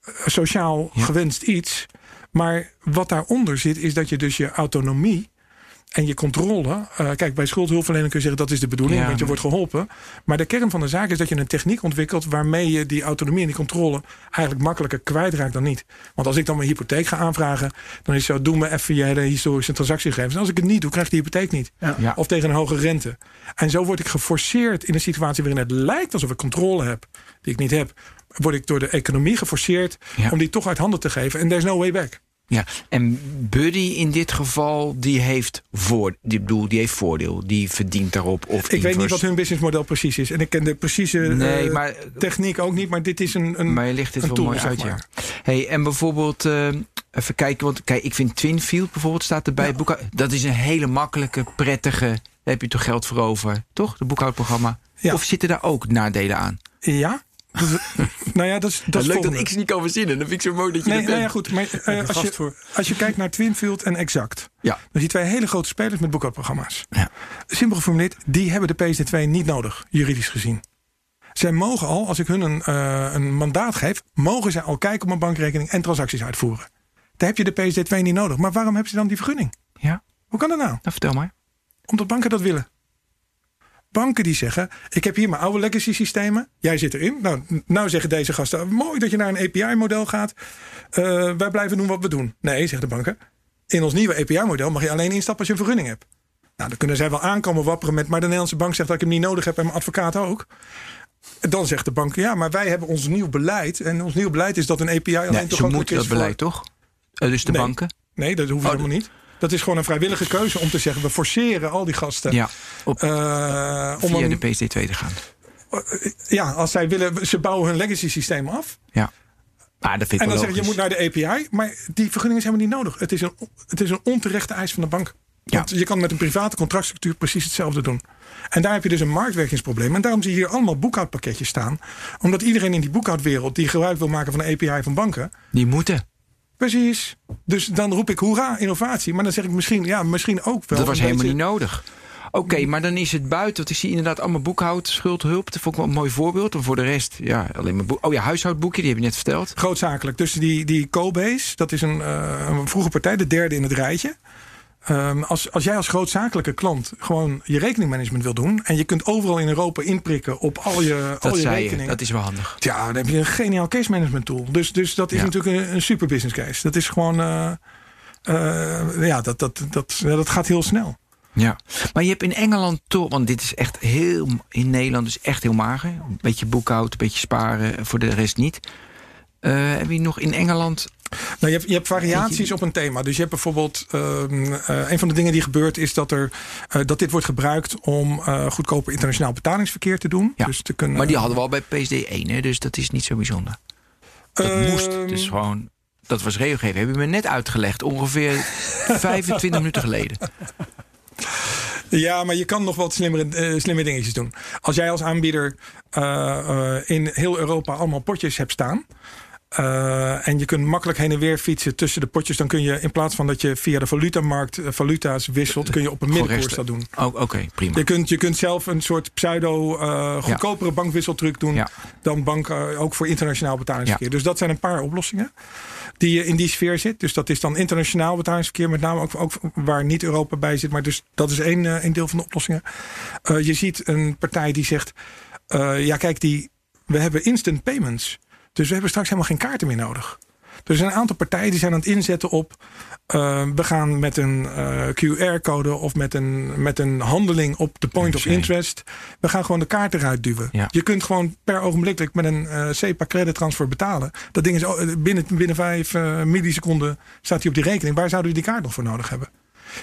eh, sociaal gewenst iets. Maar wat daaronder zit, is dat je dus je autonomie en je controle. eh, kijk, bij schuldhulpverlening kun je zeggen dat is de bedoeling, Ja, want je wordt geholpen. Maar de kern van de zaak is dat je een techniek ontwikkelt waarmee je die autonomie en die controle eigenlijk makkelijker kwijtraakt dan niet. Want als ik dan mijn hypotheek ga aanvragen, dan is het zo: doe me even jij de historische transactiegegevens. En als ik het niet doe, krijg ik die hypotheek niet. Ja. Of tegen een hoge rente. En zo word ik geforceerd in een situatie waarin het lijkt alsof ik controle heb, die ik niet heb. Word ik door de economie geforceerd Ja. om die toch uit handen te geven. En there's no way back. Ja, en Buddy in dit geval, die heeft, voor, die, bedoel, die heeft voordeel. Die verdient daarop. Of Ik weet niet wat hun businessmodel precies is. En ik ken de precieze Nee, eh, maar- techniek ook niet. Maar dit is een, een, Maar je ligt dit wel tool, mooi uit, maar. ja. Hey, en bijvoorbeeld, eh, even kijken, want kijk, ik vind Twinfield bijvoorbeeld staat erbij. Boekhoud- dat is een hele makkelijke, prettige, daar heb je toch geld voor over, toch? De boekhoudprogramma. Ja. Of zitten daar ook nadelen aan? Ja? Nou ja, dat is, dat is leuk dat ik ze niet kan verzinnen. Dat vind ik zo mooi dat je Nee, dat nou ja, goed. Maar eh, als, je, voor. als je kijkt naar Twinfield en Exact. Ja. Dan zie je twee hele grote spelers met boekhoudprogramma's. Ja. Simpel geformuleerd, die hebben de PSD2 niet nodig, juridisch gezien. Zij mogen al, als ik hun een, eh, een mandaat geef, mogen zij al kijken op mijn bankrekening en transacties uitvoeren. Daar heb je de PSD2 niet nodig. Maar waarom hebben ze dan die vergunning? Ja, Hoe kan dat nou? nou vertel maar. Omdat banken dat willen. Banken die zeggen, ik heb hier mijn oude legacy systemen. Jij zit erin. Nou, nou zeggen deze gasten, mooi dat je naar een API-model gaat. Eh, wij blijven doen wat we doen. Nee, zeggen de banken. In ons nieuwe API-model mag je alleen instappen als je een vergunning hebt. Nou, dan kunnen zij wel aankomen wapperen met... maar de Nederlandse bank zegt dat ik hem niet nodig heb en mijn advocaat ook. Dan zegt de bank, ja, maar wij hebben ons nieuw beleid. En ons nieuw beleid is dat een API alleen Nee, ze toegankelijk moeten is dat voor- beleid, toch? Eh, dus de Nee. banken? Nee, dat hoeft Oh, helemaal niet. Dat is gewoon een vrijwillige keuze om te zeggen... we forceren al die gasten Ja, op, eh, om via een, de PSD2 te gaan. ja, als zij willen, ze bouwen hun legacy systeem af. Ja. Ah, dat vind ik En dan zeg je, je moet naar de API. Maar die vergunning is helemaal niet nodig. Het is een, het is een onterechte eis van de bank. Want je kan met een private contractstructuur precies hetzelfde doen. En daar heb je dus een marktwerkingsprobleem. En daarom zie je hier allemaal boekhoudpakketjes staan. Omdat iedereen in die boekhoudwereld die gebruik wil maken van de API van banken. Die moeten. Precies. Dus dan roep ik hoera, innovatie. Maar dan zeg ik misschien, ja, misschien ook wel. Dat was helemaal beetje- niet nodig. Oké, maar dan is het buiten. Want ik zie inderdaad allemaal boekhoud, schuldhulp. Dat vond ik wel een mooi voorbeeld. En voor de rest, ja, alleen maar boek. Oh ja, huishoudboekje, die heb je net verteld. Grootzakelijk. Dus die, die Cobase, dat is een, eh, een vroege partij, de derde in het rijtje. Ehm, als, als jij als grootzakelijke klant gewoon je rekeningmanagement wil doen... en je kunt overal in Europa inprikken op al je, al je zei je. rekeningen... Dat is wel handig. Ja, dan heb je een geniaal case management tool. Dus, dus dat is Ja. natuurlijk een, een super business case. Dat is gewoon... eh, eh, ja, dat, dat, dat, dat gaat heel snel. Ja. Maar je hebt in Engeland toch, want dit is echt heel, in Nederland is echt heel mager. Een beetje boekhoud, een beetje sparen, voor de rest niet. Eh, heb je nog in Engeland Nou, je, hebt, je hebt variaties op een thema. Dus je hebt bijvoorbeeld. ehm, eh, een van de dingen die gebeurt is dat, er, eh, dat dit wordt gebruikt om eh, goedkoper internationaal betalingsverkeer te doen. Ja, Dus te kunnen, Maar die hadden we al bij PSD1, hè, dus dat is niet zo bijzonder. Dat Ehm, moest. Dus gewoon, dat was regelgeving. Heb je me net uitgelegd, ongeveer 25 minuten geleden. Ja, maar je kan nog wat slimmere, eh, slimme dingetjes doen. Als jij als aanbieder in heel Europa allemaal potjes hebt staan. Eh, en je kunt makkelijk heen en weer fietsen tussen de potjes. Dan kun je in plaats van dat je via de valutamarkt eh, valuta's wisselt, kun je op een middenkoers dat doen. Oh, Oké, prima. Je kunt, je kunt zelf een soort pseudo eh, goedkopere bankwisseltruc doen Ja. dan bank eh, ook voor internationaal betalingsverkeer. Dus dat zijn een paar oplossingen die je in die sfeer zit. Dus dat is dan internationaal betalingsverkeer, met name ook, ook waar niet Europa bij zit. Maar dus dat is één, één deel van de oplossingen. Je ziet een partij die zegt: ja, kijk, die, we hebben instant payments. Dus we hebben straks helemaal geen kaarten meer nodig. Er zijn een aantal partijen die zijn aan het inzetten op. eh, we gaan met een eh, QR-code of met een, met een handeling op de point of interest. We gaan gewoon de kaart eruit duwen. Ja. Je kunt gewoon per ogenblikkelijk met een eh SEPA credit transfer betalen. Dat ding is oh, eh, binnen, binnen vijf eh, milliseconden staat hij op die rekening. Waar zouden we die kaart nog voor nodig hebben?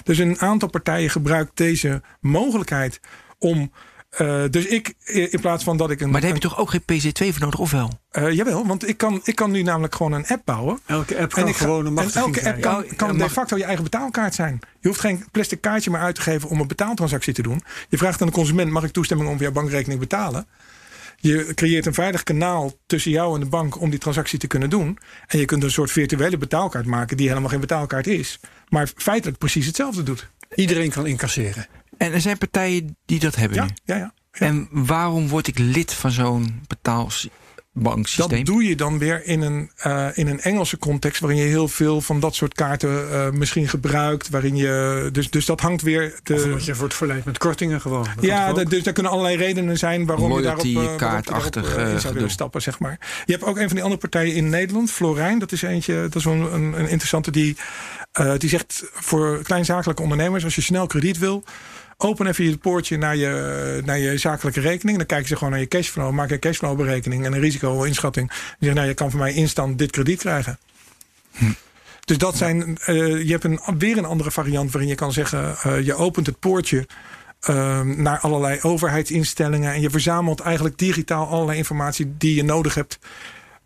Dus een aantal partijen gebruikt deze mogelijkheid om. Eh, dus ik, in plaats van dat ik een. Maar daar heb je toch ook geen PC2 voor nodig, of wel? Eh, jawel, want ik kan, ik kan nu namelijk gewoon een app bouwen. Elke app kan En, ik ga- gewoon een en machtiging elke app kan, kan Ja, de facto je eigen betaalkaart zijn. Je hoeft geen plastic kaartje meer uit te geven om een betaaltransactie te doen. Je vraagt aan de consument: mag ik toestemming om via bankrekening betalen? Je creëert een veilig kanaal tussen jou en de bank om die transactie te kunnen doen. En je kunt een soort virtuele betaalkaart maken die helemaal geen betaalkaart is. Maar feitelijk precies hetzelfde doet. Iedereen kan incasseren. En er zijn partijen die dat hebben Ja, nu. ja, ja. En waarom word ik lid van zo'n betaalbanksysteem? Dat doe je dan weer in een, eh, in een Engelse context, waarin je heel veel van dat soort kaarten eh, misschien gebruikt. Waarin je, dus, dus dat hangt weer. De, Of omdat je wordt verleid met kortingen gewoon. Dat Ja, dat- dus daar kunnen allerlei redenen zijn waarom je daarop, waarom je daarop, Loyalty-kaartachtig, eh, in zou willen stappen, zeg maar. Je hebt ook een van die andere partijen in Nederland, Florijn. Dat is eentje, dat is wel een, een, een interessante die, eh, die zegt voor kleinzakelijke ondernemers, als je snel krediet wil, open even je poortje naar je, naar je zakelijke rekening. Dan kijken ze gewoon naar je cashflow, maak een cashflow-berekening en een risico-inschatting. Zeggen, nou, je kan van mij instant dit krediet krijgen. Dus dat zijn, eh, je hebt een, weer een andere variant waarin je kan zeggen: eh, je opent het poortje ehm, naar allerlei overheidsinstellingen en je verzamelt eigenlijk digitaal allerlei informatie die je nodig hebt.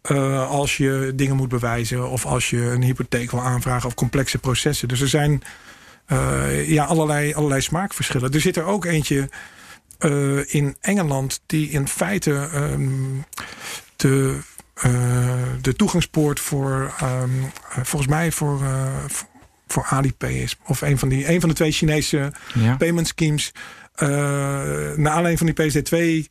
eh, als je dingen moet bewijzen of als je een hypotheek wil aanvragen of complexe processen. Dus er zijn eh, ja, allerlei, allerlei smaakverschillen. Er zit er ook eentje eh, in Engeland die in feite ehm, de, eh, de toegangspoort voor, ehm, eh, volgens mij voor, voor, voor Alipay is. Of een van, die, een van de twee Chinese Ja. payment schemes. Naar aanleiding van die PSD2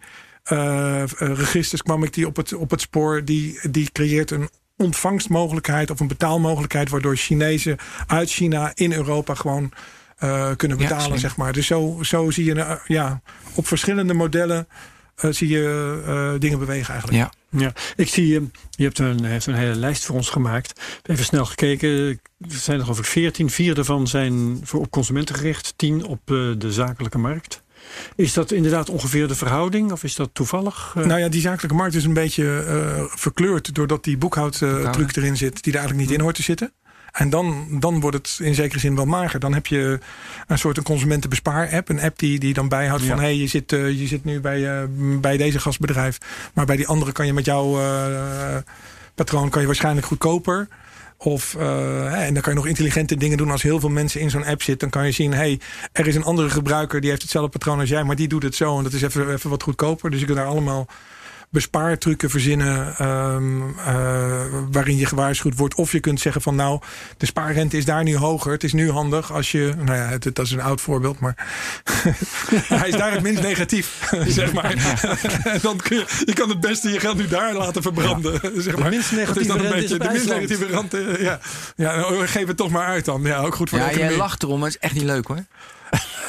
eh, eh, registers kwam ik die op het, op het spoor. Die, die creëert een ontvangstmogelijkheid of een betaalmogelijkheid. Waardoor Chinezen uit China in Europa gewoon eh, kunnen betalen. zeg maar. Dus zo, zo zie je eh, ja, op verschillende modellen eh, zie je eh, dingen bewegen eigenlijk. Ja. Ja, ik zie, eh, je hebt een, heeft een hele lijst voor ons gemaakt. Even snel gekeken. Er zijn er geloof ik 14. Vier daarvan zijn voor op consumenten gericht. Tien op eh, de zakelijke markt. Is dat inderdaad ongeveer de verhouding? Of is dat toevallig? eh? Nou ja, die zakelijke markt is een beetje eh, verkleurd doordat die boekhoudtruc erin zit, die er eigenlijk niet in hoort te zitten. En dan, dan wordt het in zekere zin wel mager. Dan heb je een soort een consumentenbespaar-app. Een app die, die dan bijhoudt van... Hé, hey, je, zit, eh, je zit nu bij, bij deze gasbedrijf. Maar bij die andere kan je met jouw eh, patroon... kan je waarschijnlijk goedkoper. Of, eh, en dan kan je nog intelligente dingen doen. Als heel veel mensen in zo'n app zitten... dan kan je zien... hey, er is een andere gebruiker... die heeft hetzelfde patroon als jij... maar die doet het zo en dat is even, even wat goedkoper. Dus je kunt daar allemaal bespaartrucken verzinnen ehm, eh, waarin je gewaarschuwd wordt. Of je kunt zeggen van nou, de spaarrente is daar nu hoger. Het is nu handig als je, nou ja, het, dat is een oud voorbeeld, maar hij is daar het minst negatief, zeg maar. Dan kun je, je kan het beste je geld nu daar laten verbranden, zeg maar. minst Dat is negatieve dan een rente is beetje op de minst IJsland. negatieve rente. Ja, ja nou, geef het toch maar uit dan. Ja, ook goed voor Ja, de jij lacht erom, maar het is echt niet leuk hoor.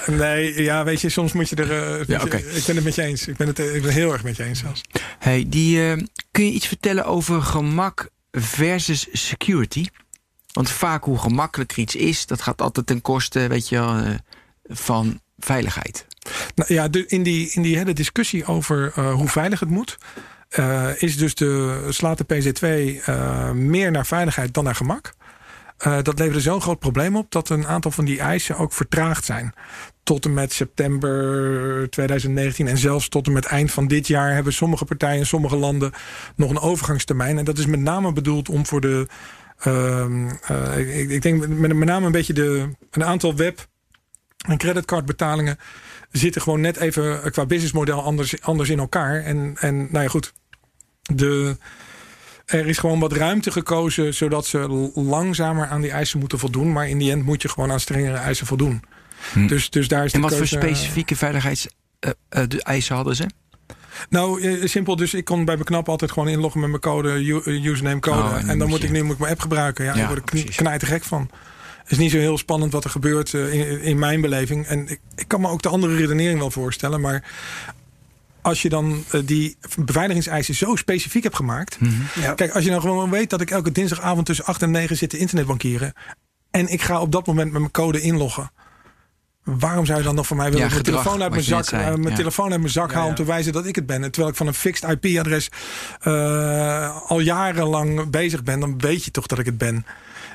Nee, ja, weet je, soms moet je er. eh, Ja, oké. Ik ben het met je eens. Ik ben het ik ben heel erg met je eens zelfs. Hey, die, eh, kun je iets vertellen over gemak versus security? Want vaak hoe gemakkelijker iets is, dat gaat altijd ten koste weet je, wel, eh, van veiligheid. Nou ja, in, die, in die hele discussie over eh, hoe veilig het moet, eh, is dus de, slaat de PZ2 eh, meer naar veiligheid dan naar gemak. Eh, dat leverde zo'n groot probleem op dat een aantal van die eisen ook vertraagd zijn. Tot en met september 2019 en zelfs tot en met eind van dit jaar hebben sommige partijen in sommige landen nog een overgangstermijn. En dat is met name bedoeld om voor de. ehm, eh, ik, ik denk met, met name een beetje de, een aantal web En creditcardbetalingen zitten gewoon net even eh, qua businessmodel anders, anders in elkaar. En, en nou ja, goed. De, er is gewoon wat ruimte gekozen zodat ze langzamer aan die eisen moeten voldoen. Maar in die end moet je gewoon aan strengere eisen voldoen. Dus, dus daar is En wat voor keuze- specifieke veiligheidseisen hadden ze? Nou, eh, simpel. Dus ik kon bij Beknap altijd gewoon inloggen met mijn code, eh, username, code. Oh, en dan moet moet ik nu moet ik mijn app gebruiken. Ja, Ja, daar word ik gek van. Het is niet zo heel spannend wat er gebeurt eh, in, in mijn beleving. En ik, ik kan me ook de andere redenering wel voorstellen. Maar als je dan eh, die beveiligingseisen zo specifiek hebt gemaakt. Mhm. Ja. Kijk, als je nou gewoon weet dat ik elke dinsdagavond tussen 8 en 9 zit te internetbankieren. En ik ga op dat moment met mijn code inloggen. Waarom zou je dan nog van mij willen Ja, mijn gedrag, telefoon uit mijn zak, eh, mijn Ja. telefoon uit mijn zak haal om te wijzen dat ik het ben? En terwijl ik van een fixed IP-adres eh, al jarenlang bezig ben, dan weet je toch dat ik het ben.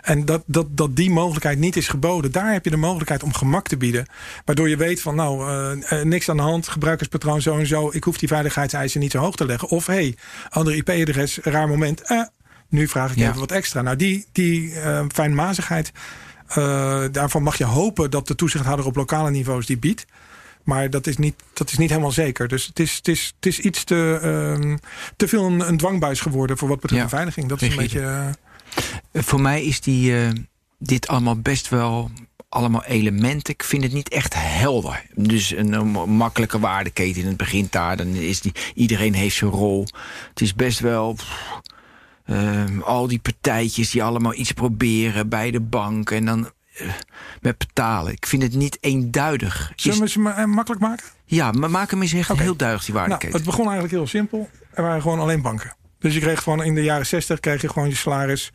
En dat, dat, dat die mogelijkheid niet is geboden. Daar heb je de mogelijkheid om gemak te bieden. Waardoor je weet van nou, eh, eh, niks aan de hand. Gebruikerspatroon zo en zo. Ik hoef die veiligheidseisen niet zo hoog te leggen. Of hey, andere IP-adres, raar moment. Eh, nu vraag ik Ja. even wat extra. Nou, die, die eh, fijnmazigheid. daarvan mag je hopen dat de toezichthouder op lokale niveaus die biedt. Maar dat is niet, dat is niet helemaal zeker. Dus het is, het is, het is iets te, ehm, te veel een, een dwangbuis geworden voor wat betreft Ja, beveiliging. Dat is een beetje. Eh, Voor mij is die, eh, dit allemaal best wel allemaal elementen. Ik vind het niet echt helder. Dus een, makkelijke waardeketen in het begint daar. Dan is die, iedereen heeft zijn rol. Het is best wel... pff, ehm, al die partijtjes die allemaal iets proberen bij de bank. En dan eh, met betalen. Ik vind het niet eenduidig. Zullen we ze makkelijk maken? ja, maar maak hem eens echt heel duidelijk, die Nou, waardeketen. het begon eigenlijk heel simpel. Er waren gewoon alleen banken. Dus je kreeg gewoon in de jaren 60 kreeg je gewoon je salaris.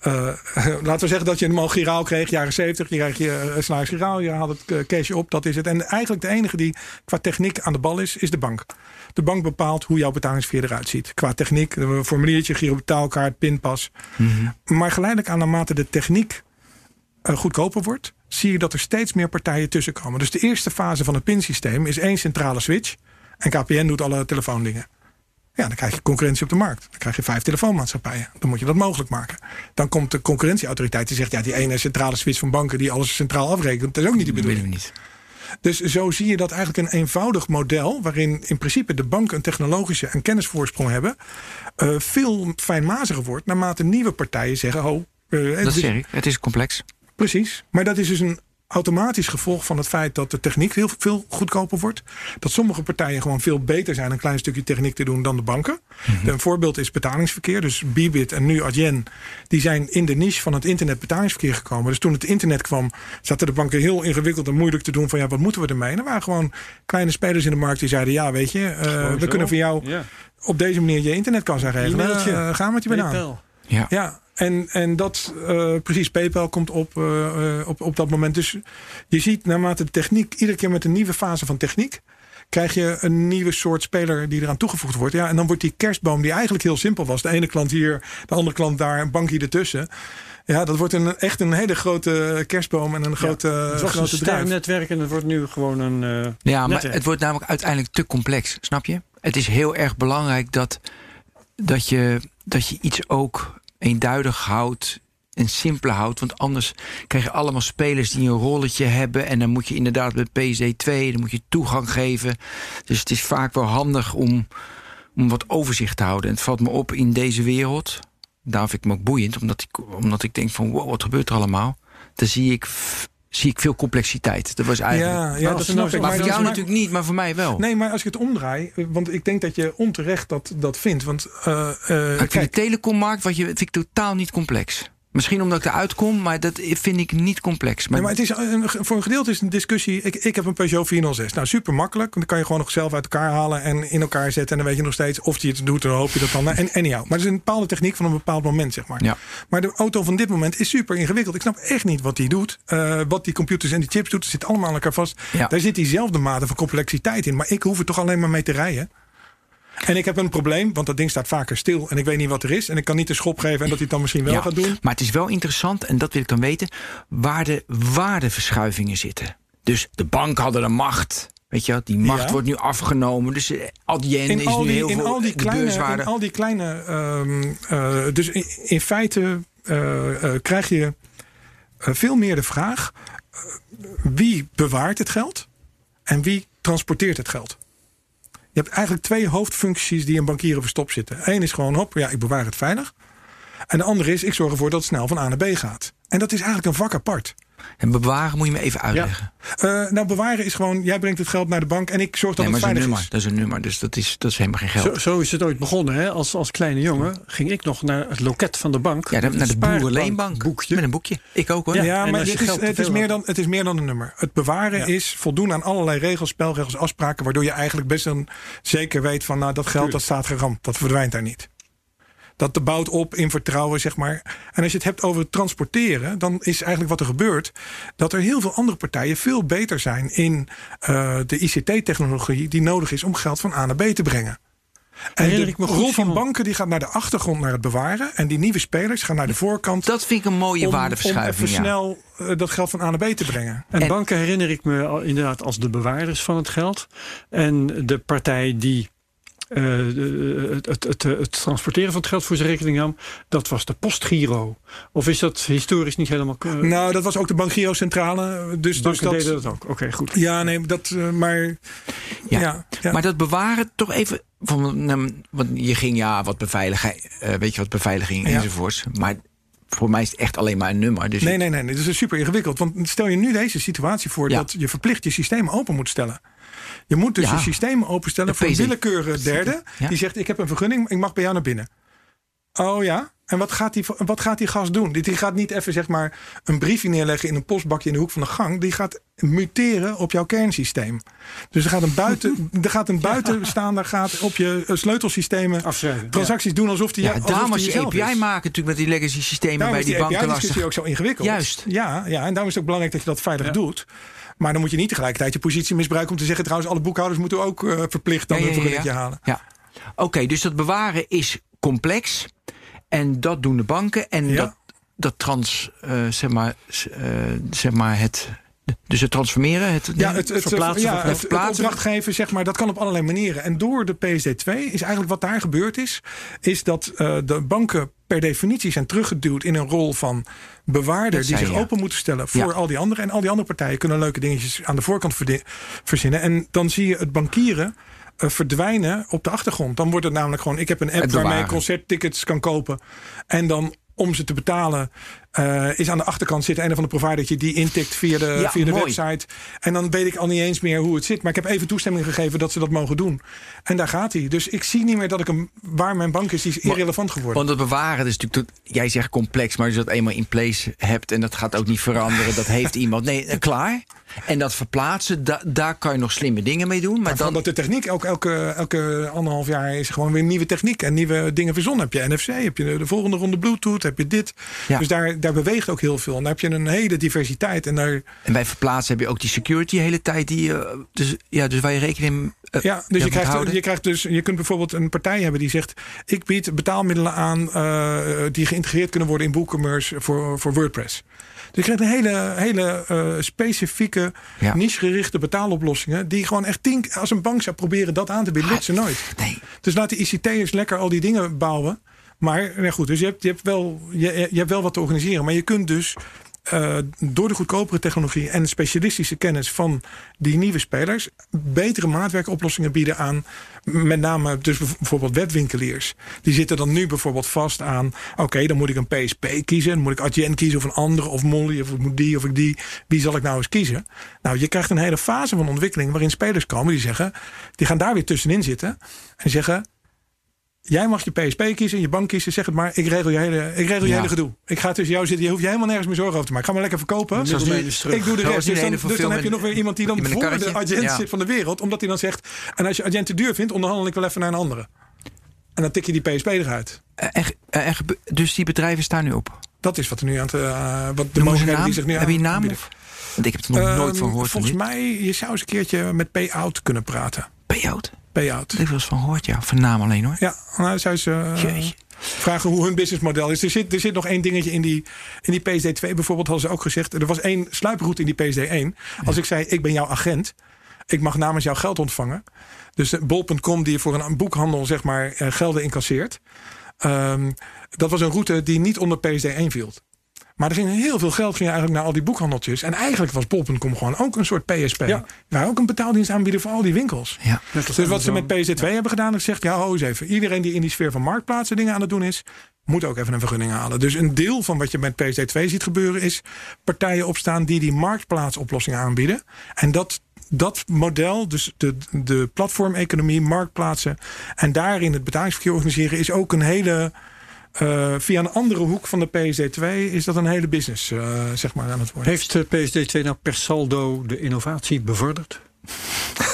eh, laten we zeggen dat je hem al giraal kreeg, jaren 70. Je kreeg je eh, salaris giraal, je haalt het eh, cashje op, dat is het. En eigenlijk de enige die qua techniek aan de bal is, is de bank. De bank bepaalt hoe jouw betalingsveer eruit ziet. Qua techniek, een formuliertje, giro betaalkaart, pinpas. Maar geleidelijk aan naarmate de techniek goedkoper wordt, zie je dat er steeds meer partijen tussenkomen. Dus de eerste fase van het pinsysteem is één centrale switch. En KPN doet alle telefoondingen. Ja, dan krijg je concurrentie op de markt. Dan krijg je vijf telefoonmaatschappijen. Dan moet je dat mogelijk maken. Dan komt de concurrentieautoriteit die zegt... ja, die ene centrale switch van banken die alles centraal afrekent... dat is ook niet de bedoeling. niet. Dus zo zie je dat eigenlijk een eenvoudig model... waarin in principe de banken een technologische en kennisvoorsprong hebben... eh, veel fijnmaziger wordt naarmate nieuwe partijen zeggen... oh, Dat ik. Het is complex. Precies. Maar dat is dus een automatisch gevolg van het feit dat de techniek heel veel goedkoper wordt. Dat sommige partijen gewoon veel beter zijn een klein stukje techniek te doen dan de banken. Een voorbeeld is betalingsverkeer. Dus Bibit en nu Adyen, die zijn in de niche van het internet betalingsverkeer gekomen. Dus toen het internet kwam, zaten de banken heel ingewikkeld en moeilijk te doen van ja, wat moeten we ermee? En er waren gewoon kleine spelers in de markt die zeiden ja, weet je, eh, we zo. kunnen voor jou Ja. op deze manier je internetkassa regelen. E-mailtje. Eh, ga met je banaan. Ja. Ja, en, en dat eh, precies, PayPal komt op, eh, eh, op, op dat moment. Dus je ziet naarmate de techniek, iedere keer met een nieuwe fase van techniek, krijg je een nieuwe soort speler die eraan toegevoegd wordt. Ja, en dan wordt die kerstboom, die eigenlijk heel simpel was, de ene klant hier, de andere klant daar, een bankje ertussen. Ja, dat wordt een, echt een hele grote kerstboom en een grote, Het was een grote bedrijf. sterrennetwerk en het wordt nu gewoon een. eh, Ja, maar netwerk. het wordt namelijk uiteindelijk te complex, snap je? Het is heel erg belangrijk dat, dat, je, dat je iets ook eenduidig houdt en simpel houdt. Want anders krijg je allemaal spelers die een rolletje hebben. En dan moet je inderdaad met PSD2, dan moet je toegang geven. Dus het is vaak wel handig om, om wat overzicht te houden. En het valt me op in deze wereld. Daar vind ik me ook boeiend, omdat ik, omdat ik denk van wow, wat gebeurt er allemaal? Dan zie ik, zie ik veel complexiteit. Dat was eigenlijk. Ja, dat snap nou ik. maar dat voor is jou maar- natuurlijk niet, maar voor mij wel. Nee, maar als ik het omdraai, want ik denk dat je onterecht dat, dat vindt. Want uh, uh, ik vind de telecommarkt wat je, vind ik totaal niet complex. Misschien omdat ik eruit kom, maar dat vind ik niet complex. Maar, nee, maar het is een, voor een gedeelte is een discussie. Ik, ik heb een Peugeot 406. Nou, super makkelijk. Dan kan je gewoon nog zelf uit elkaar halen en in elkaar zetten. En dan weet je nog steeds of je het doet. En dan hoop je dat dan. En anyhow. Maar het is een bepaalde techniek van een bepaald moment, zeg maar. Ja. Maar de auto van dit moment is super ingewikkeld. Ik snap echt niet wat die doet. Uh, wat die computers en die chips doet. Het zit allemaal aan elkaar vast. Ja. Daar zit diezelfde mate van complexiteit in. Maar ik hoef er toch alleen maar mee te rijden. En ik heb een probleem, want dat ding staat vaker stil en ik weet niet wat er is. En ik kan niet de schop geven en dat hij het dan misschien wel ja, gaat doen. Maar het is wel interessant, en dat wil ik dan weten, waar de waardeverschuivingen zitten. Dus de bank hadden de macht. Weet je, die macht Ja. wordt nu afgenomen. Dus Adyen in is al nu die, heel in veel al die de kleine, in al die kleine um, uh, dus in, in feite uh, krijg je veel meer de vraag. wie bewaart het geld en wie transporteert het geld. Je hebt eigenlijk twee hoofdfuncties die in bankieren verstopt zitten. Eén is gewoon, hop, ja, ik bewaar het veilig. En de andere is, ik zorg ervoor dat het snel van A naar B gaat. En dat is eigenlijk een vak apart. En bewaren moet je me even uitleggen. Uh, nou, bewaren is gewoon, jij brengt het geld naar de bank en ik zorg dat nee, het veilig is. Een nummer, dat is een nummer, dus dat is, dat is helemaal geen geld. Zo, zo is het ooit begonnen. Hè? Als, als kleine jongen ging ik nog naar het loket van de bank. Ja, naar de boerenleenbank. Boekje. Met een boekje. Ik ook hoor. Ja, maar is, het, is meer dan, het is meer dan een nummer. Het bewaren Ja. is voldoen aan allerlei regels, spelregels, afspraken... waardoor je eigenlijk best een zeker weet van... nou, dat geld dat staat geramd, dat verdwijnt daar niet. Dat bouwt op in vertrouwen, zeg maar. En als je het hebt over het transporteren... dan is eigenlijk wat er gebeurt... dat er heel veel andere partijen veel beter zijn... in eh, de ICT-technologie die nodig is om geld van A naar B te brengen. En Herinner de ik me goed, rol van Simon. banken die gaat naar de achtergrond, naar het bewaren. En die nieuwe spelers gaan naar de voorkant... Dat vind ik een mooie om, om waardeverschuiving. even ja. snel eh, dat geld van A naar B te brengen. En, En- banken herinner ik me al- inderdaad als de bewaarders van het geld. En de partij die het, het, het, het transporteren van het geld voor zijn rekening nam, dat was de postgiro. Of is dat historisch niet helemaal... eh, Nou, dat was ook de Bankgiro Centrale. Dus, dus dat, deden dat ook. Oké, goed. Ja, nee, dat, eh, maar. Ja, Ja. ja. Maar dat bewaren toch even. Van, nou, want je ging ja, wat beveiliging, eh, weet je wat beveiliging Ja. enzovoorts. Maar voor mij is het echt alleen maar een nummer. Dus Nee, nee, nee, nee. Dat is super ingewikkeld. Want stel je nu deze situatie voor Ja. dat je verplicht je systeem open moet stellen. Je moet dus je systeem openstellen De voor een willekeurige derde. Die zegt: Ik heb een vergunning, ik mag bij jou naar binnen. Oh ja? En wat gaat die, wat gaat die gast doen? Die die gaat niet even zeg maar een briefje neerleggen in een postbakje in de hoek van de gang. Die gaat muteren op jouw kernsysteem. Dus er gaat een, buiten, er gaat een buitenstaander gaat op je eh, sleutelsystemen Afschrijven. transacties doen alsof die ja, alsof daarom die was die API is. maken natuurlijk met die legacy systemen Daarom bij is die, die banken API-discussie lastig. ook zo ingewikkeld. Juist. Ja, ja, en daarom is het ook belangrijk dat je dat veilig Ja. doet. Maar dan moet je niet tegelijkertijd je positie misbruiken om te zeggen... trouwens, alle boekhouders moeten ook eh, verplicht dan Ja, een ja, ja. halen. Ja. Oké, dus dat bewaren is complex. En dat doen de banken. En dat, dat trans, eh, zeg maar, eh, zeg maar het. Dus het transformeren. Het, Ja, het, het, verplaatsen ja, het, Verplaatsen. opdracht geven, zeg maar, dat kan op allerlei manieren. En door de PSD2 is eigenlijk wat daar gebeurd is... is dat de banken per definitie zijn teruggeduwd in een rol van bewaarder... Die zich ja. open moeten stellen voor Ja. al die anderen. En al die andere partijen kunnen leuke dingetjes aan de voorkant verzinnen. En dan zie je het bankieren... eh, verdwijnen op de achtergrond. Dan wordt het namelijk gewoon: ik heb een app waarmee ik concerttickets kan kopen. En dan om ze te betalen, eh, is aan de achterkant zit een of andere providertje die intikt via de, Ja, via de mooi. website. En dan weet ik al niet eens meer hoe het zit. Maar ik heb even toestemming gegeven dat ze dat mogen doen. En daar gaat hij. Dus ik zie niet meer dat ik hem waar mijn bank is, die is irrelevant geworden. Want het bewaren is natuurlijk, jij zegt complex, maar als je dat eenmaal in place hebt en dat gaat ook niet veranderen, dat heeft iemand. Nee, eh, klaar. En dat verplaatsen, da- daar kan je nog slimme dingen mee doen. Maar dan, dat de techniek, elke, elke, elke anderhalf jaar is gewoon weer nieuwe techniek en nieuwe dingen verzonnen. Heb je NFC, heb je de, de volgende ronde Bluetooth, heb je dit. Ja. Dus daar, daar beweegt ook heel veel. En daar heb je een hele diversiteit. En daar, en bij verplaatsen heb je ook die security de hele tijd. Die, eh, dus, ja, dus waar je rekening eh, Ja, dus je krijgt, houden. je krijgt dus, je kunt bijvoorbeeld een partij hebben die zegt: ik bied betaalmiddelen aan eh, die geïntegreerd kunnen worden in WooCommerce voor, voor WordPress. Dus je krijgt een hele, hele specifieke, Ja. niche-gerichte betaaloplossingen. die gewoon echt tien, als een bank zou proberen dat aan te bieden, lukt ze nooit. Nee. Dus laat de ICT'ers lekker al die dingen bouwen. Maar goed, dus je hebt, je, hebt wel, je, je hebt wel wat te organiseren. Maar je kunt dus eh, door de goedkopere technologie en de specialistische kennis van die nieuwe spelers betere maatwerkoplossingen bieden aan met name dus bijvoorbeeld webwinkeliers. Die zitten dan nu bijvoorbeeld vast aan oké, dan moet ik een PSP kiezen, dan moet ik Adyen kiezen of een andere of Molly of ik moet die of ik die. Wie zal ik nou eens kiezen? Nou, je krijgt een hele fase van ontwikkeling waarin spelers komen die zeggen, die gaan daar weer tussenin zitten en zeggen Jij mag je PSP kiezen, je bank kiezen, zeg het maar. Ik regel je hele, ik regel je Ja. hele gedoe. Ik ga tussen jou zitten. Je hoeft je helemaal nergens meer zorgen over te maken. Ga maar lekker verkopen. Zoals nu-. Ik doe de rest. Dus dan, dus dan heb je nog weer iemand die dan voor de agent Ja. zit van de wereld. Omdat hij dan zegt, en als je agent te duur vindt, onderhandel ik wel even naar een andere. En dan tik je die PSP eruit. Eh, en, eh, en dus die bedrijven staan nu op. Dat is wat er nu aan het, eh, wat de mogelijkheden die zich nu Heb je een naam? aanbieden. Of? Want ik heb er nog nooit Ehm, van gehoord. van Volgens mij, je zou eens een keertje met payout kunnen praten. Payout. Payout. Ik eens van gehoord, ja. Van naam alleen hoor. Ja, nou zou ze eh, vragen hoe hun businessmodel is. Er zit, er zit nog één dingetje in die, in die PSD2 bijvoorbeeld, hadden ze ook gezegd. Er was één sluiproute in die PSD1. Als ik zei, ik ben jouw agent. Ik mag namens jou geld ontvangen. Dus eh, bol.com die voor een boekhandel zeg maar eh, gelden incasseert. Ehm, dat was een route die niet onder PSD1 viel. Maar er ging heel veel geld ging eigenlijk naar al die boekhandeltjes. En eigenlijk was bol.com gewoon ook een soort PSP. Ja. Waar ook een betaaldienst aanbieden voor al die winkels. Ja. Dus wat ze met PSD2 hebben gedaan, is gezegd: ja, ho eens even. Iedereen die in die sfeer van marktplaatsen dingen aan het doen is, moet ook even een vergunning halen. Dus een deel van wat je met PSD2 ziet gebeuren, is partijen opstaan die die marktplaatsoplossingen aanbieden. En dat. Dat model, dus de, de platformeconomie, marktplaatsen en daarin het betalingsverkeer organiseren, is ook een hele. Eh, via een andere hoek van de PSD2 is dat een hele business eh, zeg maar, aan het worden. Heeft eh, PSD2 nou per saldo de innovatie bevorderd?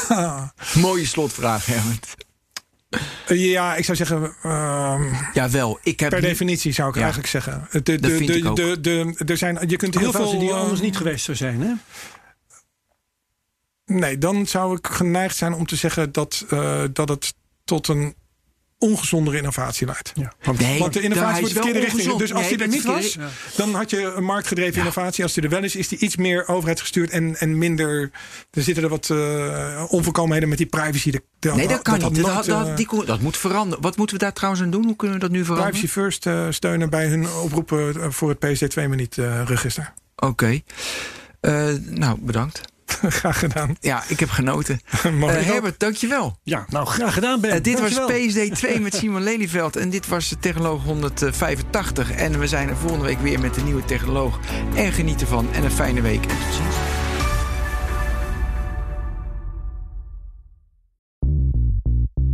Mooie slotvraag, Herbert. Ja, ik zou zeggen. ehm, Jawel, ik heb Per definitie zou ik Ja. eigenlijk zeggen. De, de, Dat vind de, ik ook. de, de, er zijn, je kunt heel veel. die anders niet geweest zou zijn, hè? Nee, dan zou ik geneigd zijn om te zeggen dat, eh, dat het tot een ongezondere innovatie leidt. Ja. Nee, Want de innovatie moet de wel verkeerde richting. Dus als Nee, die er niet is was, dan had je een marktgedreven innovatie. Als die er wel is, is die iets meer overheidsgestuurd en, en minder. Er zitten er wat eh, onvolkomenheden met die privacy. De- de- Nee, dat kan niet. Dat, dat, eh, die, dat moet veranderen. Wat moeten we daar trouwens aan doen? Hoe kunnen we dat nu veranderen? Privacy first eh, steunen bij hun oproepen voor het PSD2-minuut-register. Oké. Eh, nou, bedankt. Graag gedaan. Ja, ik heb genoten. Ook? Herbert, dankjewel. Ja, nou graag gedaan, Ben. Eh, dit was Dankjewel. PSD2 met Simon Lelyveld. En dit was Technoloog 185. En we zijn er volgende week weer met een nieuwe Technoloog. En geniet ervan. En een fijne week. En tot ziens.